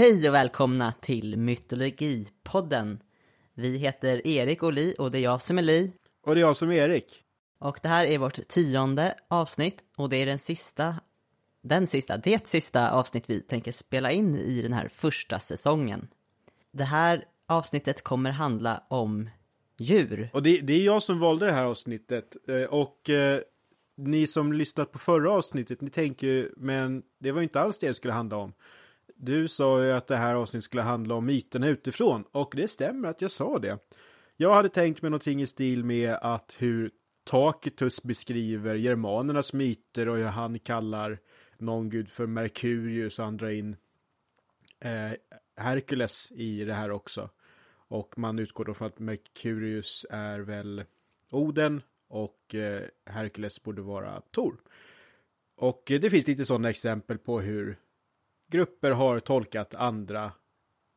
Hej och välkomna till Mytologipodden. Vi heter Erik och Li och det är jag som är Li. Och det är jag som är Erik. Och det här är vårt tionde avsnitt och det är den sista, den sista, det sista avsnitt vi tänker spela in i den här första säsongen. Det här avsnittet kommer handla om djur. Och det, det är jag som valde det här avsnittet. Eh, Och eh, ni som lyssnat på förra avsnittet, ni tänker ju, men det var ju inte alls det det skulle handla om. Du sa ju att det här avsnittet skulle handla om myterna utifrån. Och det stämmer att jag sa det. Jag hade tänkt mig någonting i stil med att hur Tacitus beskriver germanernas myter och hur han kallar någon gud för Merkurius och andra in eh, Herkules i det här också. Och man utgår då från att Merkurius är väl Oden och eh, Herkules borde vara Tor. Och eh, det finns lite sådana exempel på hur grupper har tolkat andra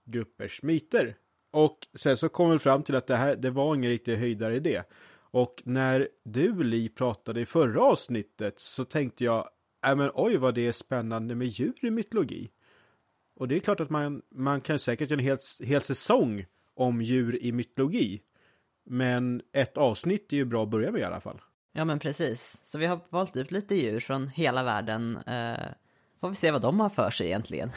gruppers myter. Och sen så kom vi fram till att det här, det var ingen riktig höjdare i det. Och när du, Li, pratade i förra avsnittet så tänkte jag, äh men oj vad det är spännande med djur i mytologi. Och det är klart att man, man kan säkert göra en hel, hel säsong om djur i mytologi. Men ett avsnitt är ju bra att börja med i alla fall. Ja men precis, så vi har valt ut lite djur från hela världen. Eh, får vi se vad de har för sig egentligen.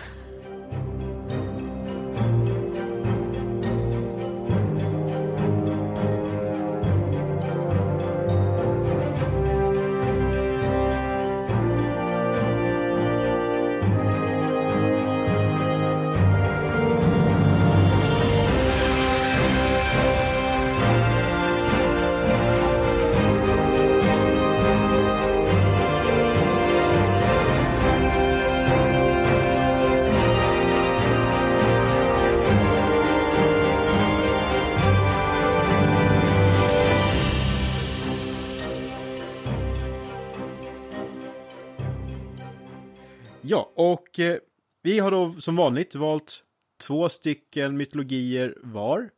Ja, och eh, vi har då som vanligt valt två stycken mytologier var.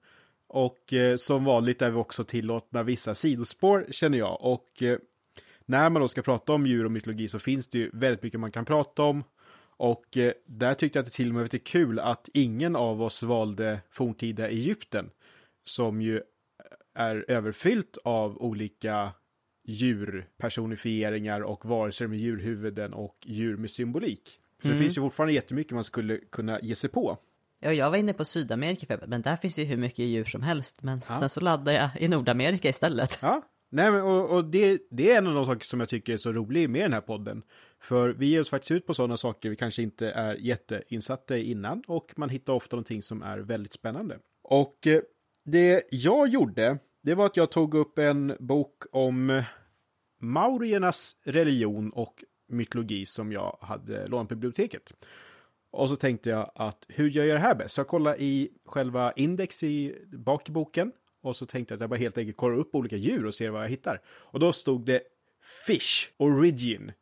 Och eh, som vanligt är vi också tillåtna vissa sidospår känner jag. Och eh, när man då ska prata om djur och mytologi så finns det ju väldigt mycket man kan prata om. Och eh, där tyckte jag att det till och med var lite kul att ingen av oss valde forntida Egypten. Som ju är överfyllt av olika djurpersonifieringar och varelser med djurhuvuden och djur med symbolik. Så Mm. det finns ju fortfarande jättemycket man skulle kunna ge sig på. Ja, jag var inne på Sydamerika men där finns ju hur mycket djur som helst. Men Ja. sen så laddade jag i Nordamerika istället. Ja, nej men och, och det, det är en av de saker som jag tycker är så rolig med den här podden. För vi ger oss faktiskt ut på sådana saker vi kanske inte är jätteinsatta i innan och man hittar ofta någonting som är väldigt spännande. Och eh, det jag gjorde, det var att jag tog upp en bok om mauriernas religion och mytologi som jag hade lånat på biblioteket. Och så tänkte jag att hur gör jag det här bäst? Så jag kollade i själva index i, bak i boken. Och så tänkte jag att jag bara helt enkelt kollar upp olika djur och ser vad jag hittar. Och då stod det Fish Origin.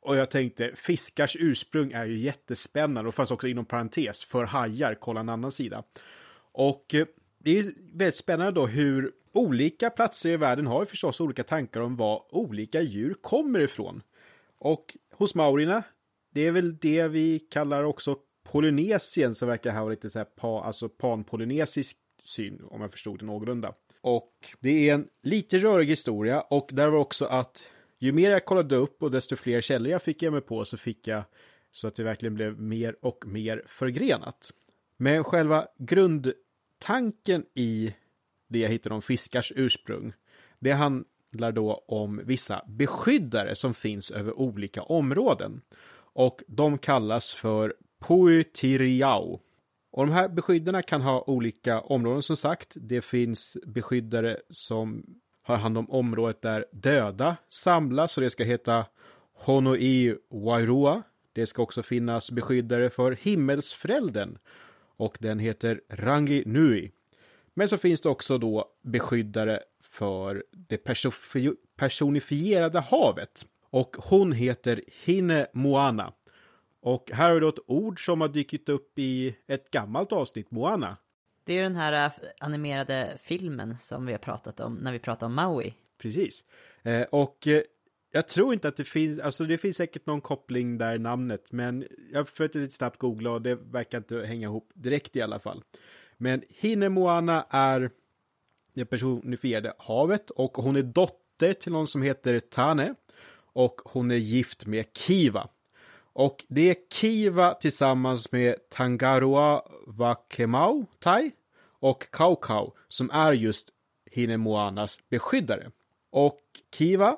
Och jag tänkte fiskars ursprung är ju jättespännande. Och fanns också inom parentes för hajar, kolla en annan sida. Och eh, det är väldigt spännande då hur olika platser i världen har ju förstås olika tankar om var olika djur kommer ifrån. Och hos maurierna, det är väl det vi kallar också Polynesien som verkar ha lite så här pa, alltså panpolynesisk syn om jag förstod det någorlunda. Och det är en lite rörig historia och där var också att ju mer jag kollade upp och desto fler källor jag fick ge mig på så fick jag så att det verkligen blev mer och mer förgrenat. Men själva grundtanken i det jag hittade om fiskars ursprung, det handlar då om vissa beskyddare som finns över olika områden. Och de kallas för Puitiriao. Och de här beskyddarna kan ha olika områden som sagt. Det finns beskyddare som har hand om området där döda samlas och det ska heta Honoi Wairua. Det ska också finnas beskyddare för himmelsfrälden och den heter Rangi Nui. Men så finns det också då beskyddare för det personifierade havet. Och hon heter Hine Moana. Och här har vi då ett ord som har dykt upp i ett gammalt avsnitt, Moana. Det är ju den här äh, animerade filmen som vi har pratat om när vi pratade om Maui. Precis. Eh, och eh, Jag tror inte att det finns, alltså det finns säkert någon koppling där i namnet, men jag försökte lite snabbt googla och det verkar inte hänga ihop direkt i alla fall. Men Hinemoana är det personifierade havet och hon är dotter till någon som heter Tane och hon är gift med Kiva. Och det är Kiva tillsammans med Tangaroa Wakemau Tai och Kaukau som är just Hinemoanas beskyddare. Och Kiva,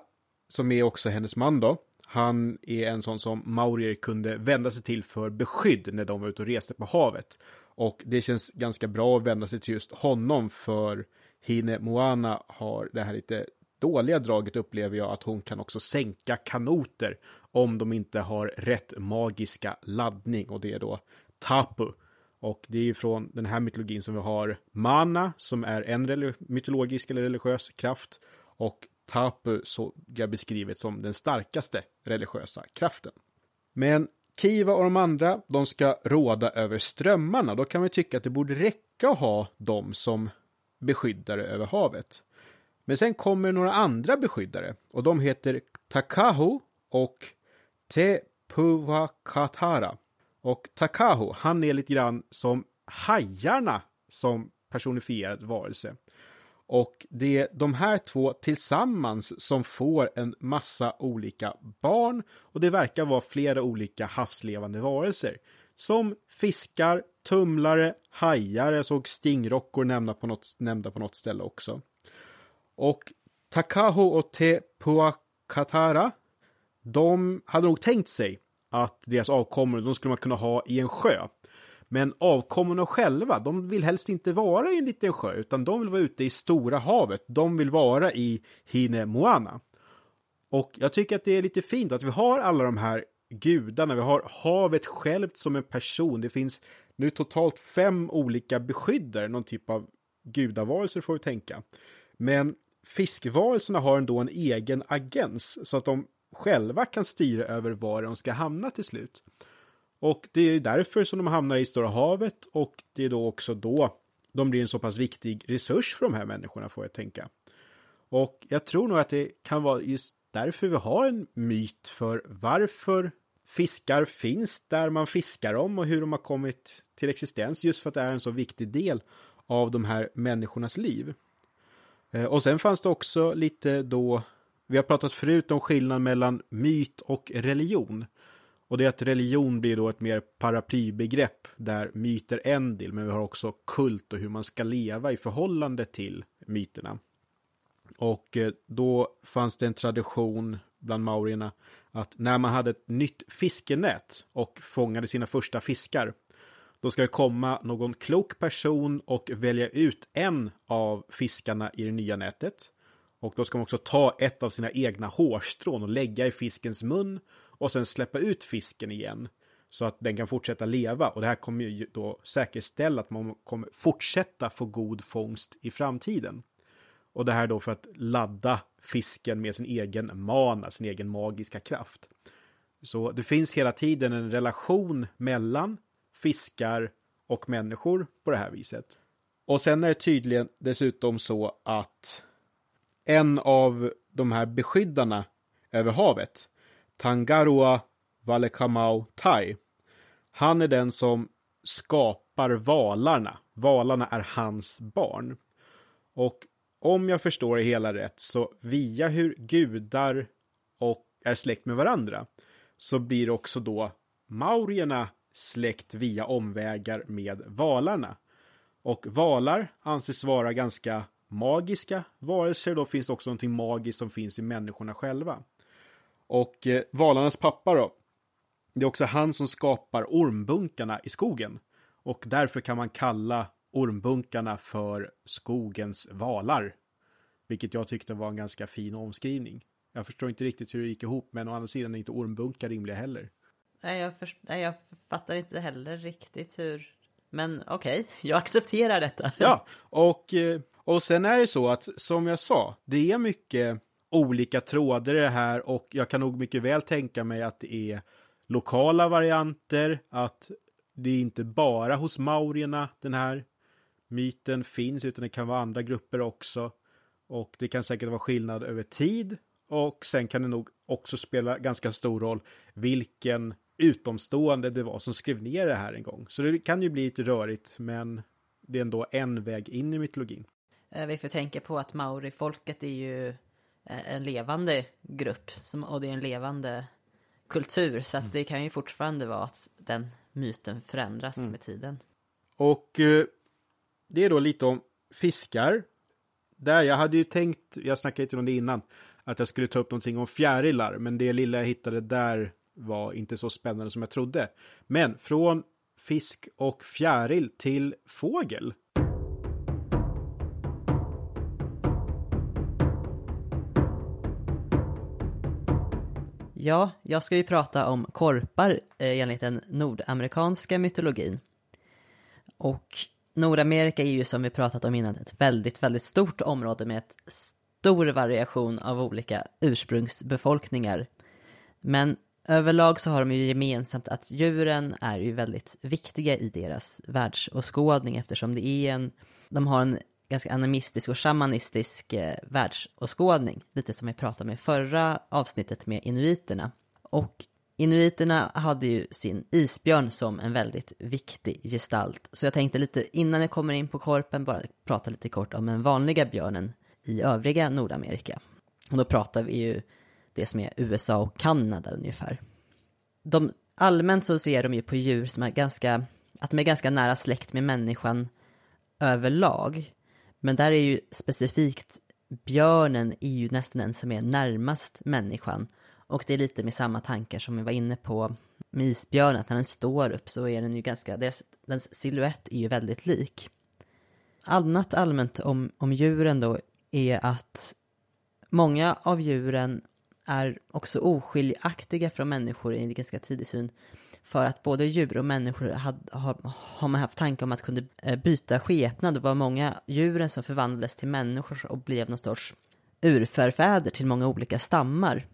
som är också hennes man då, han är en sån som maurier kunde vända sig till för beskydd när de var ute och reste på havet. Och det känns ganska bra att vända sig till just honom för Hine Moana har det här lite dåliga draget upplever jag att hon kan också sänka kanoter om de inte har rätt magiska laddning och det är då Tapu. Och det är ju från den här mytologin som vi har Mana som är en mytologisk eller religiös kraft och Tapu så jag beskrivet som den starkaste religiösa kraften. Men Kiva och de andra, de ska råda över strömmarna. Då kan man tycka att det borde räcka att ha dem som beskyddare över havet. Men sen kommer några andra beskyddare och de heter Takahu och Tepuvakatara. Och Takahu, han är lite grann som hajarna som personifierad varelse. Och det är de här två tillsammans som får en massa olika barn och det verkar vara flera olika havslevande varelser. Som fiskar, tumlare, hajar, jag såg stingrockor nämnda på något, nämnda på något ställe också. Och Takaho och Tepuakatara, de hade nog tänkt sig att deras avkommor, de skulle man kunna ha i en sjö. Men avkommorna själva, de vill helst inte vara i en liten sjö, utan de vill vara ute i stora havet. De vill vara i Hine Moana. Och jag tycker att det är lite fint att vi har alla de här gudarna, vi har havet självt som en person. Det finns nu totalt fem olika beskyddare, någon typ av gudavarelser får vi tänka. Men fiskvarelserna har ändå en egen agens så att de själva kan styra över var de ska hamna till slut. Och det är därför som de hamnar i Stora havet och det är då också då de blir en så pass viktig resurs för de här människorna får jag tänka. Och jag tror nog att det kan vara just därför vi har en myt för varför fiskar finns där man fiskar dem och hur de har kommit till existens just för att det är en så viktig del av de här människornas liv. Eh, och sen fanns det också lite då, vi har pratat förut om skillnad mellan myt och religion. Och det är att religion blir då ett mer paraplybegrepp där myter är en del, men vi har också kult och hur man ska leva i förhållande till myterna. Och eh, då fanns det en tradition bland maurierna att när man hade ett nytt fiskenät och fångade sina första fiskar, då ska det komma någon klok person och välja ut en av fiskarna i det nya nätet. Och då ska man också ta ett av sina egna hårstrån och lägga i fiskens mun och sen släppa ut fisken igen så att den kan fortsätta leva. Och det här kommer ju då säkerställa att man kommer fortsätta få god fångst i framtiden. Och det här då för att ladda fisken med sin egen mana, sin egen magiska kraft. Så det finns hela tiden en relation mellan fiskar och människor på det här viset. Och sen är det tydligen dessutom så att en av de här beskyddarna över havet, Tangaroa Valekamau Tai, han är den som skapar valarna. Valarna är hans barn. Och om jag förstår det hela rätt så via hur gudar och är släkt med varandra så blir också då maurierna släkt via omvägar med valarna. Och valar anses vara ganska magiska varelser. Då finns det också någonting magiskt som finns i människorna själva. Och eh, valarnas pappa då. Det är också han som skapar ormbunkarna i skogen. Och därför kan man kalla ormbunkarna för skogens valar. Vilket jag tyckte var en ganska fin omskrivning. Jag förstår inte riktigt hur det gick ihop, men å andra sidan är inte ormbunkar rimliga heller. Nej, jag, först- nej, jag fattar inte heller riktigt hur... Men okej, jag accepterar detta. Ja, och, eh, och sen är det så att som jag sa, det är mycket olika trådar i det här och jag kan nog mycket väl tänka mig att det är lokala varianter, att det är inte bara hos maurierna den här myten finns, utan det kan vara andra grupper också. Och det kan säkert vara skillnad över tid och sen kan det nog också spela ganska stor roll vilken utomstående det var som skrev ner det här en gång. Så det kan ju bli lite rörigt, men det är ändå en väg in i mytologin. Eh, vi får tänka på att maori-folket är ju en levande grupp och det är en levande kultur så mm. det kan ju fortfarande vara att den myten förändras mm. med tiden. Och eh, det är då lite om fiskar. Där jag hade ju tänkt, jag snackade lite om det innan, att jag skulle ta upp någonting om fjärilar, men det lilla jag hittade där var inte så spännande som jag trodde. Men från fisk och fjäril till fågel. Ja, jag ska ju prata om korpar eh, enligt den nordamerikanska mytologin. Och Nordamerika är ju som vi pratat om innan ett väldigt, väldigt stort område med ett stor variation av olika ursprungsbefolkningar. Men överlag så har de ju gemensamt att djuren är ju väldigt viktiga i deras världsåskådning eftersom det är en, de har en ganska animistisk och shamanistisk eh, världsåskådning. Lite som vi pratade om i förra avsnittet med inuiterna. Och inuiterna hade ju sin isbjörn som en väldigt viktig gestalt. Så jag tänkte lite innan jag kommer in på korpen bara prata lite kort om den vanliga björnen i övriga Nordamerika. Och då pratar vi ju det som är USA och Kanada ungefär. De, allmänt så ser de ju på djur som är ganska, att de är ganska nära släkt med människan överlag. Men där är ju specifikt björnen är ju nästan den som är närmast människan. Och det är lite med samma tankar som vi var inne på med isbjörnen, att när den står upp så är den ju ganska, dess, dens siluett är ju väldigt lik. Annat allmänt om, om djuren då är att många av djuren är också oskiljaktiga från människor i en ganska tidig syn. För att både djur och människor hade, har, har man haft tanke om att kunna eh, byta skepnad. Det var många djuren som förvandlades till människor och blev någon sorts urförfäder till många olika stammar.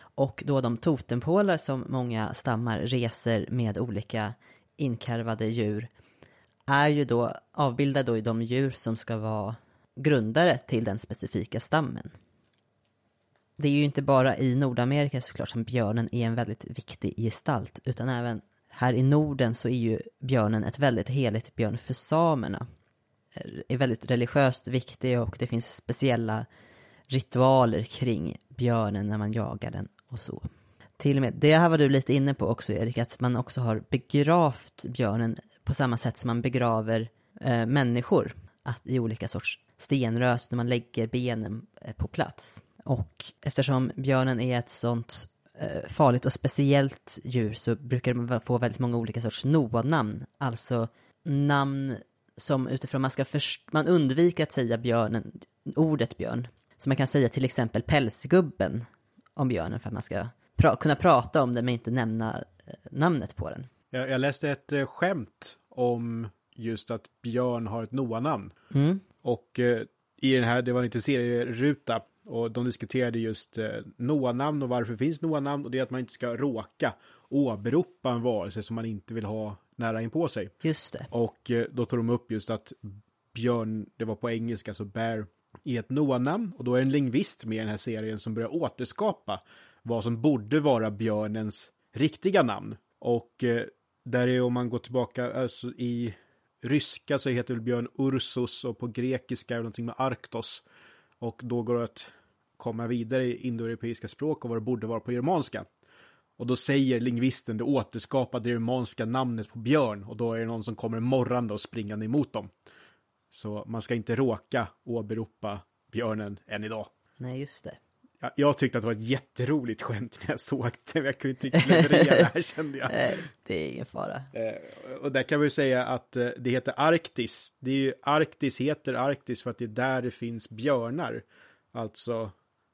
Och då de totempålar som många stammar reser med olika inkarvade djur är ju då avbildade då i de djur som ska vara grundare till den specifika stammen det är ju inte bara i Nordamerika såklart som björnen är en väldigt viktig gestalt, utan även här i Norden så är ju björnen ett väldigt heligt björn för samerna. Är väldigt religiöst viktig och det finns speciella ritualer kring björnen när man jagar den och så. Till och med, det här var du lite inne på också Erik, att man också har begravt björnen på samma sätt som man begraver eh, människor. Att i olika sorts stenrös när man lägger benen eh, på plats. Och eftersom björnen är ett sånt eh, farligt och speciellt djur så brukar man få väldigt många olika sorts Noa-namn. Alltså namn som utifrån man ska först man undviker att säga björnen, ordet björn. Så man kan säga till exempel pälsgubben om björnen för att man ska pra kunna prata om den men inte nämna eh, namnet på den. Jag, jag läste ett eh, skämt om just att björn har ett Noa-namn. Mm. Och eh, i den här, det var liten serieruta och de diskuterade just eh, Noa-namn och varför finns Noa-namn och det är att man inte ska råka åberopa en varelse som man inte vill ha nära in på sig. Just det. Och eh, då tog de upp just att björn, det var på engelska, så bear i ett Noa-namn och då är en lingvist med i den här serien som börjar återskapa vad som borde vara björnens riktiga namn. Och eh, där är om man går tillbaka, alltså i ryska så heter väl björn Ursus och på grekiska är det någonting med Arktos. Och då går det att komma vidare i indoeuropeiska språk och vad det borde vara på germanska. Och då säger lingvisten det återskapade germanska namnet på björn och då är det någon som kommer morrande och springande emot dem. Så man ska inte råka åberopa björnen än idag. Nej, just det. Jag, tyckte att det var ett jätteroligt skämt när jag såg det, men jag kunde inte riktigt leverera det här kände jag. det är ingen fara. Eh, och där kan vi säga att eh, det heter Arktis. Det är ju, Arktis heter Arktis för att det är där det finns björnar. Alltså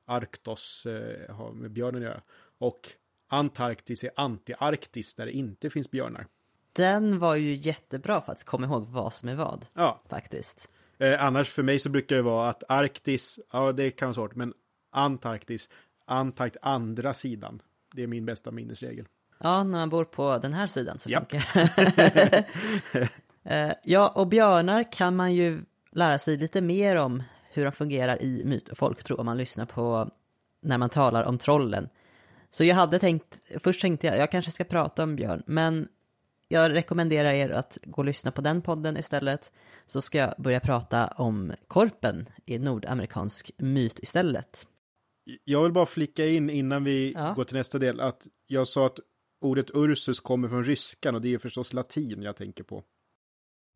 Arktos eh, har med björnen att göra. Och Antarktis är Antiarktis där det inte finns björnar. Den var ju jättebra för att komma ihåg vad som är vad. Ja. Faktiskt. Eh, annars för mig så brukar det vara att Arktis, ja det kan vara svårt, men Antarktis, Antarkt andra sidan. Det är min bästa minnesregel. Ja, när man bor på den här sidan så Japp. funkar eh, Ja, och björnar kan man ju lära sig lite mer om hur de fungerar i myt och folktro om man lyssnar på när man talar om trollen. Så jag hade tänkt, först tänkte jag, jag kanske ska prata om björn, men jag rekommenderar er att gå och lyssna på den podden istället. Så ska jag börja prata om korpen i nordamerikansk myt istället. Jag vill bara flicka in innan vi Ja. går till nästa del att jag sa att ordet Ursus kommer från ryskan och det är förstås latin jag tänker på.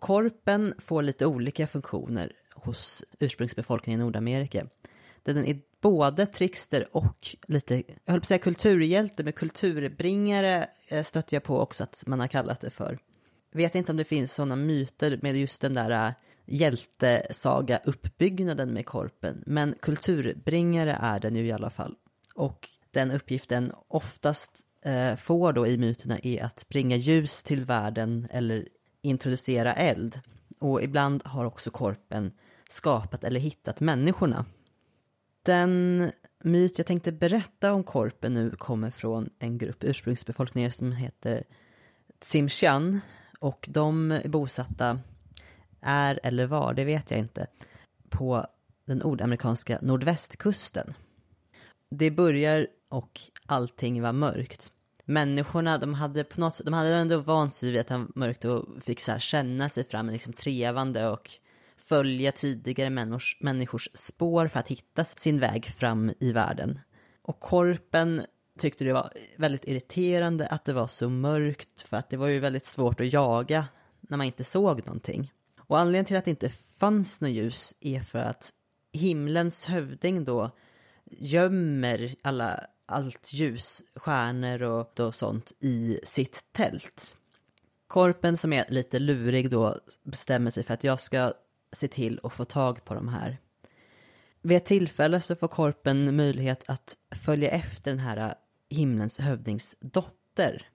Korpen får lite olika funktioner hos ursprungsbefolkningen i Nordamerika. Den är både trickster och lite, jag höll på att säga kulturhjälte, men kulturbringare eh, stötte jag på också att man har kallat det för. Vet inte om det finns sådana myter med just den där eh, hjältesaga-uppbyggnaden med korpen, men kulturbringare är den ju i alla fall. Och den uppgiften oftast eh, får då i myterna är att bringa ljus till världen eller introducera eld. Och ibland har också korpen skapat eller hittat människorna. Den myt jag tänkte berätta om korpen nu kommer från en grupp ursprungsbefolkningar som heter Tsimshan och de är bosatta, är eller var, det vet jag inte, på den nordamerikanska nordvästkusten. Det börjar och allting var mörkt. Människorna, de hade på något sätt, de hade ändå vant sig vid att det var mörkt och fick så här känna sig fram, liksom trevande och följa tidigare människors, människors spår för att hitta sin väg fram i världen. Och korpen tyckte det var väldigt irriterande att det var så mörkt för att det var ju väldigt svårt att jaga när man inte såg någonting. Och anledningen till att det inte fanns något ljus är för att himlens hövding då gömmer alla, allt ljus, stjärnor och, och sånt i sitt tält. Korpen som är lite lurig då bestämmer sig för att jag ska se till att få tag på de här. Vid ett tillfälle så får Korpen möjlighet att följa efter den här himlens hövdings dotter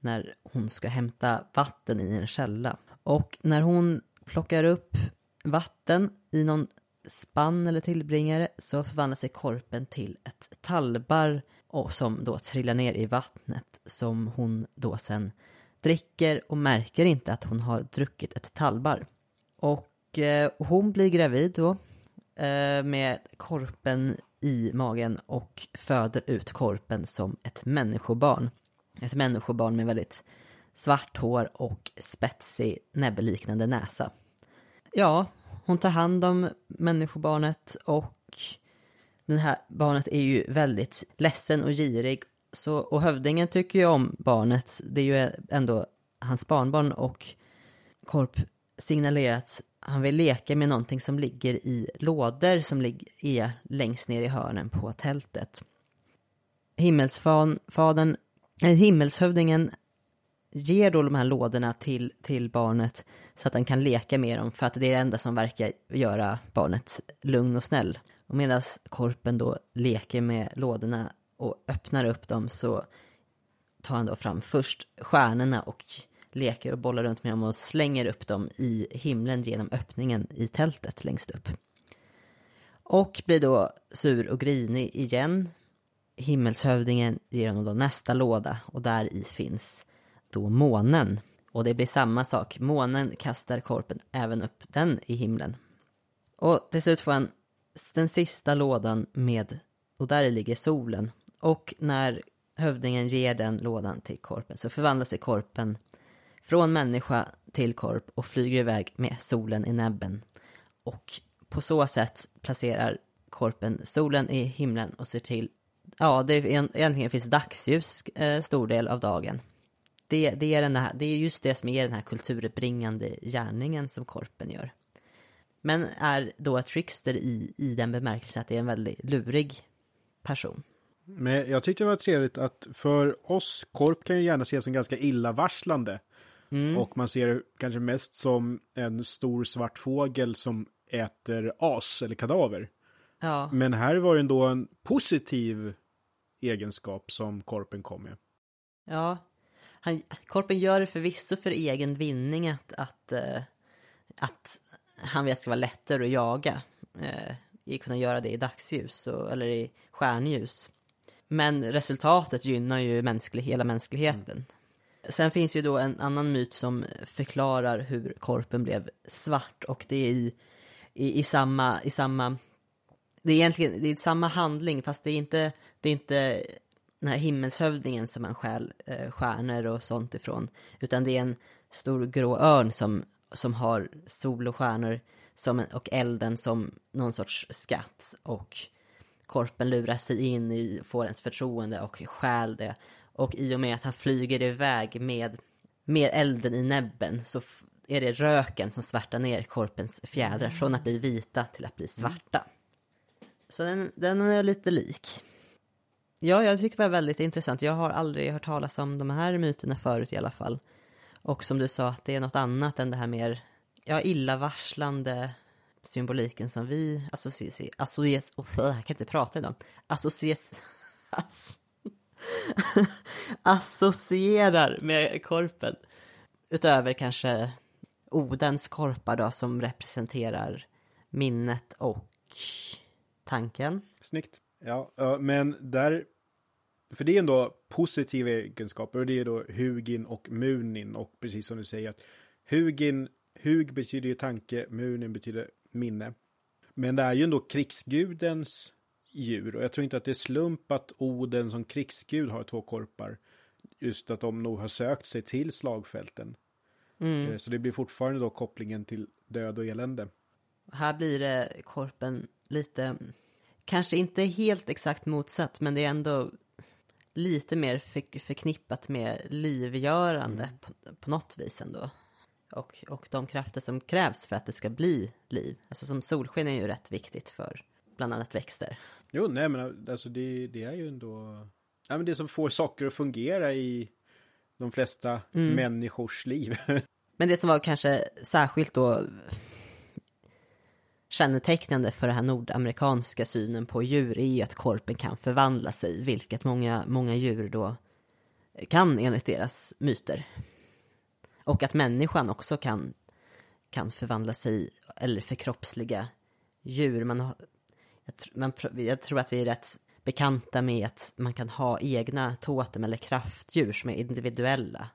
när hon ska hämta vatten i en källa. Och när hon plockar upp vatten i någon spann eller tillbringare så förvandlar sig Korpen till ett tallbar och som då trillar ner i vattnet som hon då sen dricker och märker inte att hon har druckit ett tallbar. Och eh, hon blir gravid då eh, med korpen i magen och föder ut korpen som ett människobarn. Ett människobarn med väldigt svart hår och spetsig näbbliknande näsa. Ja, hon tar hand om människobarnet och det här barnet är ju väldigt ledsen och girig. Så, och hövdingen tycker ju om barnet, det är ju ändå hans barnbarn och Korp signalerar att han vill leka med någonting som ligger i lådor som är längst ner i hörnen på tältet. Himmelsfadern, äh, himmelshövdingen ger då de här lådorna till, till barnet så att den kan leka med dem för att det är det enda som verkar göra barnet lugn och snäll. Och medan korpen då leker med lådorna och öppnar upp dem så tar han då fram först stjärnorna och leker och bollar runt med dem och slänger upp dem i himlen genom öppningen i tältet längst upp. Och blir då sur och grinig igen. Himmelshövdingen ger honom då nästa låda och där i finns då månen. Och det blir samma sak, månen kastar korpen även upp den i himlen. Och till slut får han den sista lådan med, och där ligger solen. Och när hövdingen ger den lådan till korpen så förvandlar sig korpen från människa till korp och flyger iväg med solen i näbben. Och på så sätt placerar korpen solen i himlen och ser till, ja, det är egentligen finns dagsljus eh, stor del av dagen. Det, det, är den här, det är just det som är den här kulturbringande gärningen som korpen gör. Men är då ett trickster i, i den bemärkelsen att det är en väldigt lurig person. Men jag tyckte det var trevligt att för oss, korp kan ju gärna ses som ganska illavarslande. Mm. Och man ser det kanske mest som en stor svart fågel som äter as eller kadaver. Ja, Men här var det ändå en positiv egenskap som korpen kom med. ja. Han, korpen gör det förvisso för egen vinning att, att, eh, att han vet att det ska vara lättare att jaga. Eh, i kunna göra det i dagsljus och, eller i stjärnljus. Men resultatet gynnar ju mänsklig, hela mänskligheten. Sen finns ju då en annan myt som förklarar hur korpen blev svart och det är i, i, i samma, i samma det är egentligen det är samma handling fast det är inte, det är inte den här himmelshövdingen som man stjäl eh, stjärnor och sånt ifrån. Utan det är en stor grå örn som, som har sol och stjärnor som, och elden som någon sorts skatt. Och korpen lurar sig in i, får ens förtroende och stjäl det. Och i och med att han flyger iväg med, med elden i näbben så är det röken som svärtar ner korpens fjädrar från att bli vita till att bli svarta. Så den, den är lite lik. Ja, jag tyckte det var väldigt intressant. Jag har aldrig hört talas om de här myterna förut i alla fall. Och som du sa, att det är något annat än det här mer ja, illavarslande symboliken som vi associeras... Associes, oh, jag kan inte prata idag. Associeras... Ass, associerar med korpen. Utöver kanske Odens korpar då som representerar minnet och tanken. Snyggt. Ja, men där, för det är ändå positiva egenskaper och det är då Hugin och Munin och precis som du säger att Hugin, Hug betyder ju tanke, Munin betyder minne. Men det är ju ändå krigsgudens djur och jag tror inte att det är slump att Oden som krigsgud har två korpar. Just att de nog har sökt sig till slagfälten. Mm. Eh, så det blir fortfarande då kopplingen till död och elände. Här blir det korpen lite, kanske inte helt exakt motsatt, men det är ändå lite mer för, förknippat med livgörande mm. på, på något vis ändå. Och, och de krafter som krävs för att det ska bli liv. Alltså som solsken är ju rätt viktigt för bland annat växter. Jo, nej men alltså det, det är ju ändå... Ja, men det som får saker att fungera i de flesta mm. människors liv. men det som var kanske särskilt då kännetecknande för den här nordamerikanska synen på djur är att korpen kan förvandla sig, vilket många, många djur då kan enligt deras myter. Och att människan också kan, kan förvandla sig eller förkroppsliga djur. Man, har, jag, man, jag tror att vi är rätt bekanta med att man kan ha egna totem eller kraftdjur som är individuella.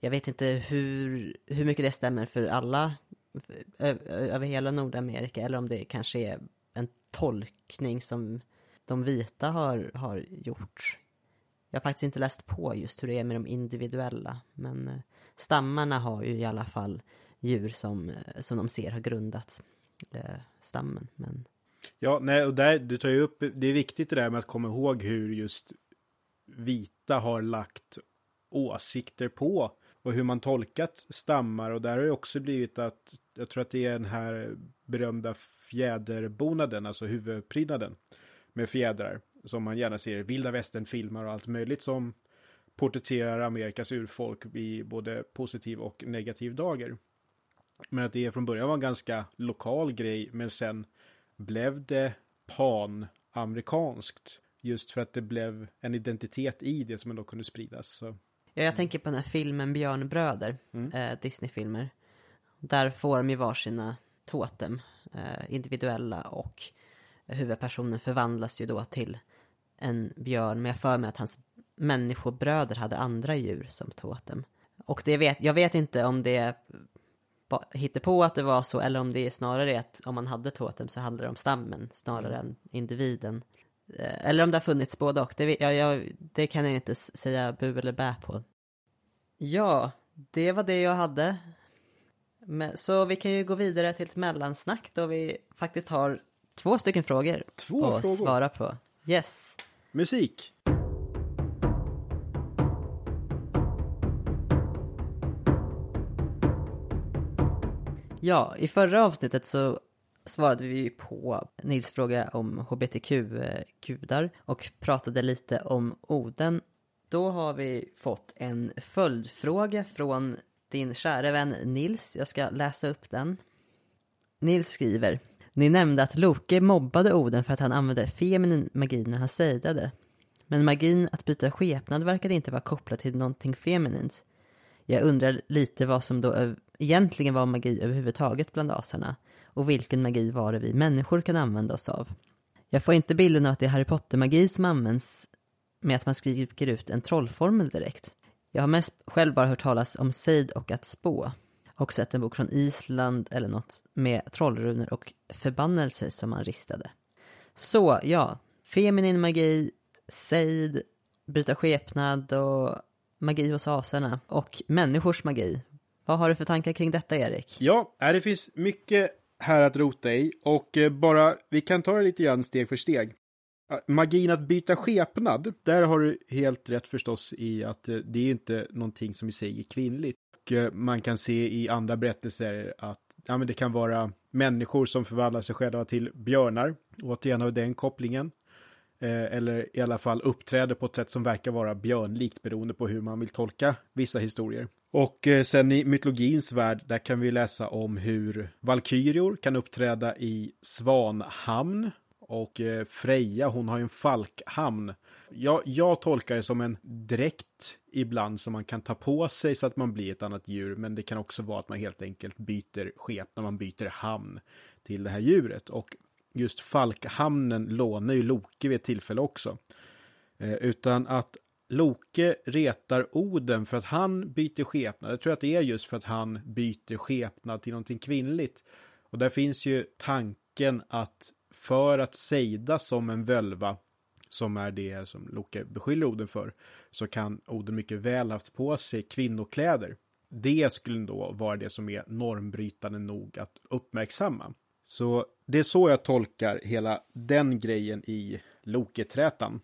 Jag vet inte hur, hur mycket det stämmer för alla över hela Nordamerika eller om det kanske är en tolkning som de vita har, har gjort. Jag har faktiskt inte läst på just hur det är med de individuella, men eh, stammarna har ju i alla fall djur som, eh, som de ser har grundat eh, stammen. Men... Ja, nej, och där, du tar ju upp, det är viktigt det där med att komma ihåg hur just vita har lagt åsikter på och hur man tolkat stammar och där har det också blivit att jag tror att det är den här berömda fjäderbonaden, alltså huvudprydnaden med fjädrar som man gärna ser i vilda västern-filmer och allt möjligt som porträtterar Amerikas urfolk i både positiv och negativ dager. Men att det från början var en ganska lokal grej, men sen blev det pan-amerikanskt. Just för att det blev en identitet i det som ändå kunde spridas. Så. Ja, jag tänker på den här filmen Björnbröder, mm. eh, Disney-filmer. Där får de ju varsina totem, eh, individuella och huvudpersonen förvandlas ju då till en björn. Men jag för mig att hans människobröder hade andra djur som totem. Och det vet, jag vet inte om det hittar på att det var så eller om det är snarare att om man hade totem så handlar det om stammen snarare mm. än individen. Eh, eller om det har funnits både och, det, jag, jag, det kan jag inte säga bu eller bä på. Ja, det var det jag hade. Men, så vi kan ju gå vidare till ett mellansnack då vi faktiskt har två stycken frågor två att frågor. svara på. Yes. Musik. Ja, i förra avsnittet så svarade vi på Nils fråga om hbtq-gudar och pratade lite om Oden. Då har vi fått en följdfråga från din kära vän Nils. Jag ska läsa upp den. Nils skriver Ni nämnde att Loke mobbade Oden för att han använde feminin magi när han sejdade. Men magin att byta skepnad verkade inte vara kopplad till någonting feminint. Jag undrar lite vad som då egentligen var magi överhuvudtaget bland asarna och vilken magi var det vi människor kan använda oss av. Jag får inte bilden av att det är Harry Potter-magi som används med att man skriker ut en trollformel direkt. Jag har mest själv bara hört talas om sejd och att spå. Och sett en bok från Island eller något med trollrunor och förbannelser som man ristade. Så ja, feminin magi, sejd byta skepnad och magi hos aserna och människors magi. Vad har du för tankar kring detta, Erik? Ja, äh, det finns mycket här att rota i och eh, bara, vi kan ta det lite grann steg för steg. Äh, magin att byta skepnad, där har du helt rätt förstås i att eh, det är inte någonting som i sig är kvinnligt. Och eh, man kan se i andra berättelser att ja, men det kan vara människor som förvandlar sig själva till björnar. Återigen har vi den kopplingen. Eh, eller i alla fall uppträder på ett sätt som verkar vara björnlikt beroende på hur man vill tolka vissa historier. Och eh, sen i mytologins värld, där kan vi läsa om hur valkyrior kan uppträda i Svanhamn. Och eh, Freja, hon har ju en falkhamn. Jag, jag tolkar det som en dräkt ibland som man kan ta på sig så att man blir ett annat djur. Men det kan också vara att man helt enkelt byter skep när man byter hamn till det här djuret. Och just Falkhamnen lånar ju Loke vid ett tillfälle också. Eh, utan att Loke retar Oden för att han byter skepnad. Jag tror att det är just för att han byter skepnad till någonting kvinnligt. Och där finns ju tanken att för att sejda som en völva, som är det som Loke beskyller Oden för, så kan Oden mycket väl haft på sig kvinnokläder. Det skulle då vara det som är normbrytande nog att uppmärksamma. Så det är så jag tolkar hela den grejen i Loketrätan.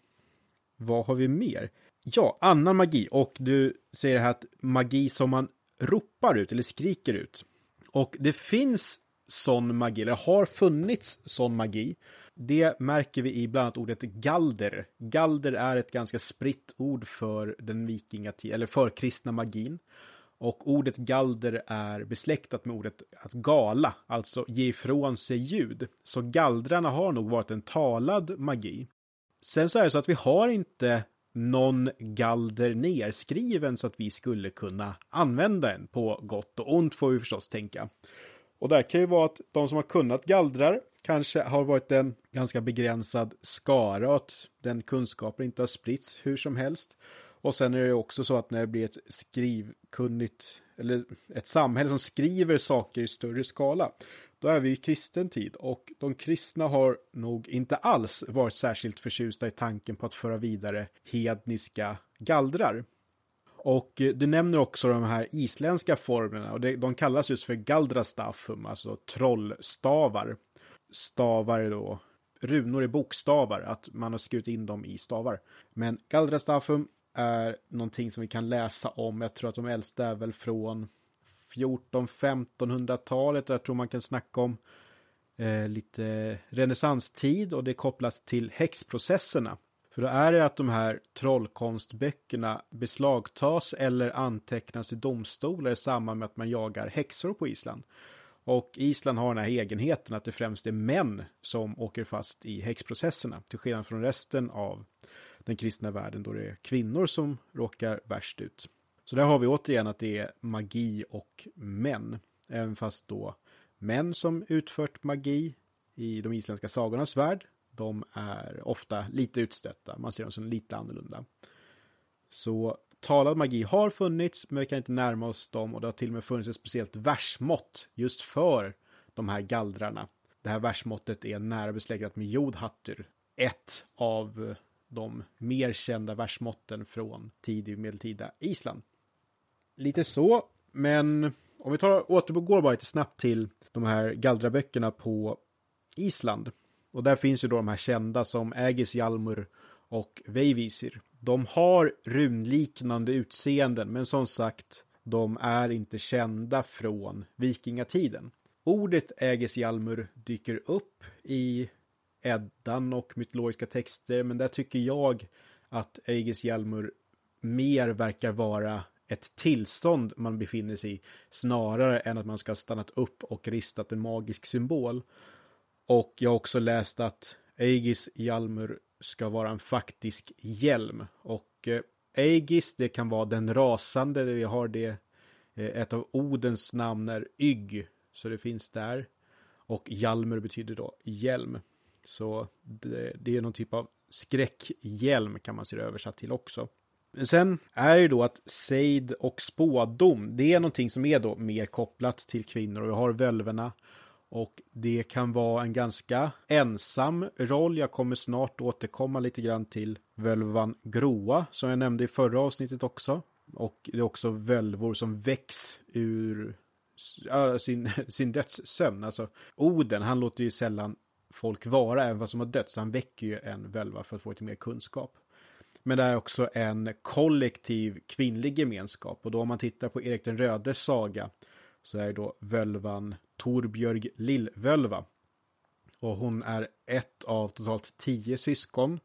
Vad har vi mer? Ja, annan magi. Och du säger här att magi som man ropar ut eller skriker ut. Och det finns sån magi, eller har funnits sån magi. Det märker vi i bland annat ordet galder. Galder är ett ganska spritt ord för den vikingatid, eller förkristna magin. Och ordet galder är besläktat med ordet att gala, alltså ge ifrån sig ljud. Så gallrarna har nog varit en talad magi. Sen så är det så att vi har inte någon galder nerskriven så att vi skulle kunna använda den på gott och ont får vi förstås tänka. Och det kan ju vara att de som har kunnat gallrar kanske har varit en ganska begränsad skara och att den kunskapen inte har spritts hur som helst. Och sen är det också så att när det blir ett skrivkunnigt, eller ett samhälle som skriver saker i större skala, då är vi i kristen tid och de kristna har nog inte alls varit särskilt förtjusta i tanken på att föra vidare hedniska gallrar. Och eh, du nämner också de här isländska formerna och de kallas just för galdrastaffum, alltså trollstavar. Stavar är då runor i bokstavar, att man har skurit in dem i stavar. Men galdrastaffum är någonting som vi kan läsa om. Jag tror att de äldsta är väl från 14-1500-talet. Jag tror man kan snacka om eh, lite renässanstid och det är kopplat till häxprocesserna. För då är det att de här trollkonstböckerna beslagtas eller antecknas i domstolar i samband med att man jagar häxor på Island. Och Island har den här egenheten att det främst är män som åker fast i häxprocesserna, till skillnad från resten av den kristna världen då det är kvinnor som råkar värst ut. Så där har vi återigen att det är magi och män. Även fast då män som utfört magi i de isländska sagornas värld, de är ofta lite utstötta. Man ser dem som lite annorlunda. Så talad magi har funnits, men vi kan inte närma oss dem och det har till och med funnits ett speciellt versmått just för de här gallrarna. Det här versmåttet är nära besläktat med jodhattur, ett av de mer kända versmåtten från tidig medeltida Island. Lite så, men om vi tar, återgår bara lite snabbt till de här gallraböckerna på Island. Och där finns ju då de här kända som Ägis Jalmur och Veivisir. De har runliknande utseenden, men som sagt, de är inte kända från vikingatiden. Ordet Ägis Jalmur dyker upp i Eddan och mytologiska texter, men där tycker jag att Aegis Hjalmur mer verkar vara ett tillstånd man befinner sig i snarare än att man ska ha stannat upp och ristat en magisk symbol. Och jag har också läst att Aegis Hjalmur ska vara en faktisk hjälm och eh, Aegis det kan vara den rasande, vi har det eh, ett av Odens namn är Ygg, så det finns där. Och Hjalmur betyder då hjälm. Så det, det är någon typ av skräckhjälm kan man se det översatt till också. Men sen är det då att sejd och spådom, det är någonting som är då mer kopplat till kvinnor och vi har völverna Och det kan vara en ganska ensam roll. Jag kommer snart återkomma lite grann till völvan Groa som jag nämnde i förra avsnittet också. Och det är också völvor som väcks ur sin, sin dödssömn. Alltså Oden, han låter ju sällan folk vara, även vad som har dött. Så han väcker ju en völva för att få lite mer kunskap. Men det är också en kollektiv kvinnlig gemenskap. Och då om man tittar på Erik den rödes saga så är det då völvan Torbjörg Lillvölva. Och hon är ett av totalt tio syskon.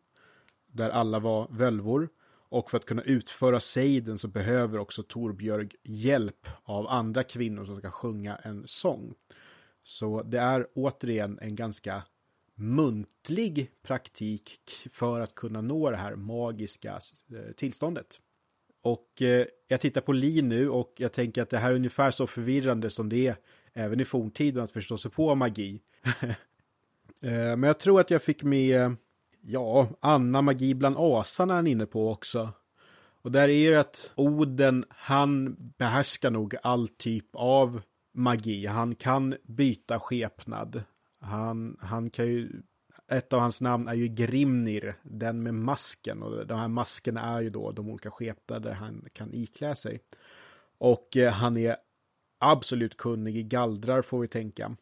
Där alla var völvor. Och för att kunna utföra sejden så behöver också Torbjörg hjälp av andra kvinnor som ska sjunga en sång. Så det är återigen en ganska muntlig praktik för att kunna nå det här magiska eh, tillståndet. Och eh, jag tittar på Li nu och jag tänker att det här är ungefär så förvirrande som det är även i forntiden att förstå sig på magi. Eh, men jag tror att jag fick med, ja, Anna magi bland asarna är han inne på också. Och där är det att Oden, han behärskar nog all typ av magi. Han kan byta skepnad. Han, han kan ju, ett av hans namn är ju Grimnir, den med masken. Och de här maskerna är ju då de olika skepnader han kan iklä sig. Och eh, han är absolut kunnig i gallrar får vi tänka.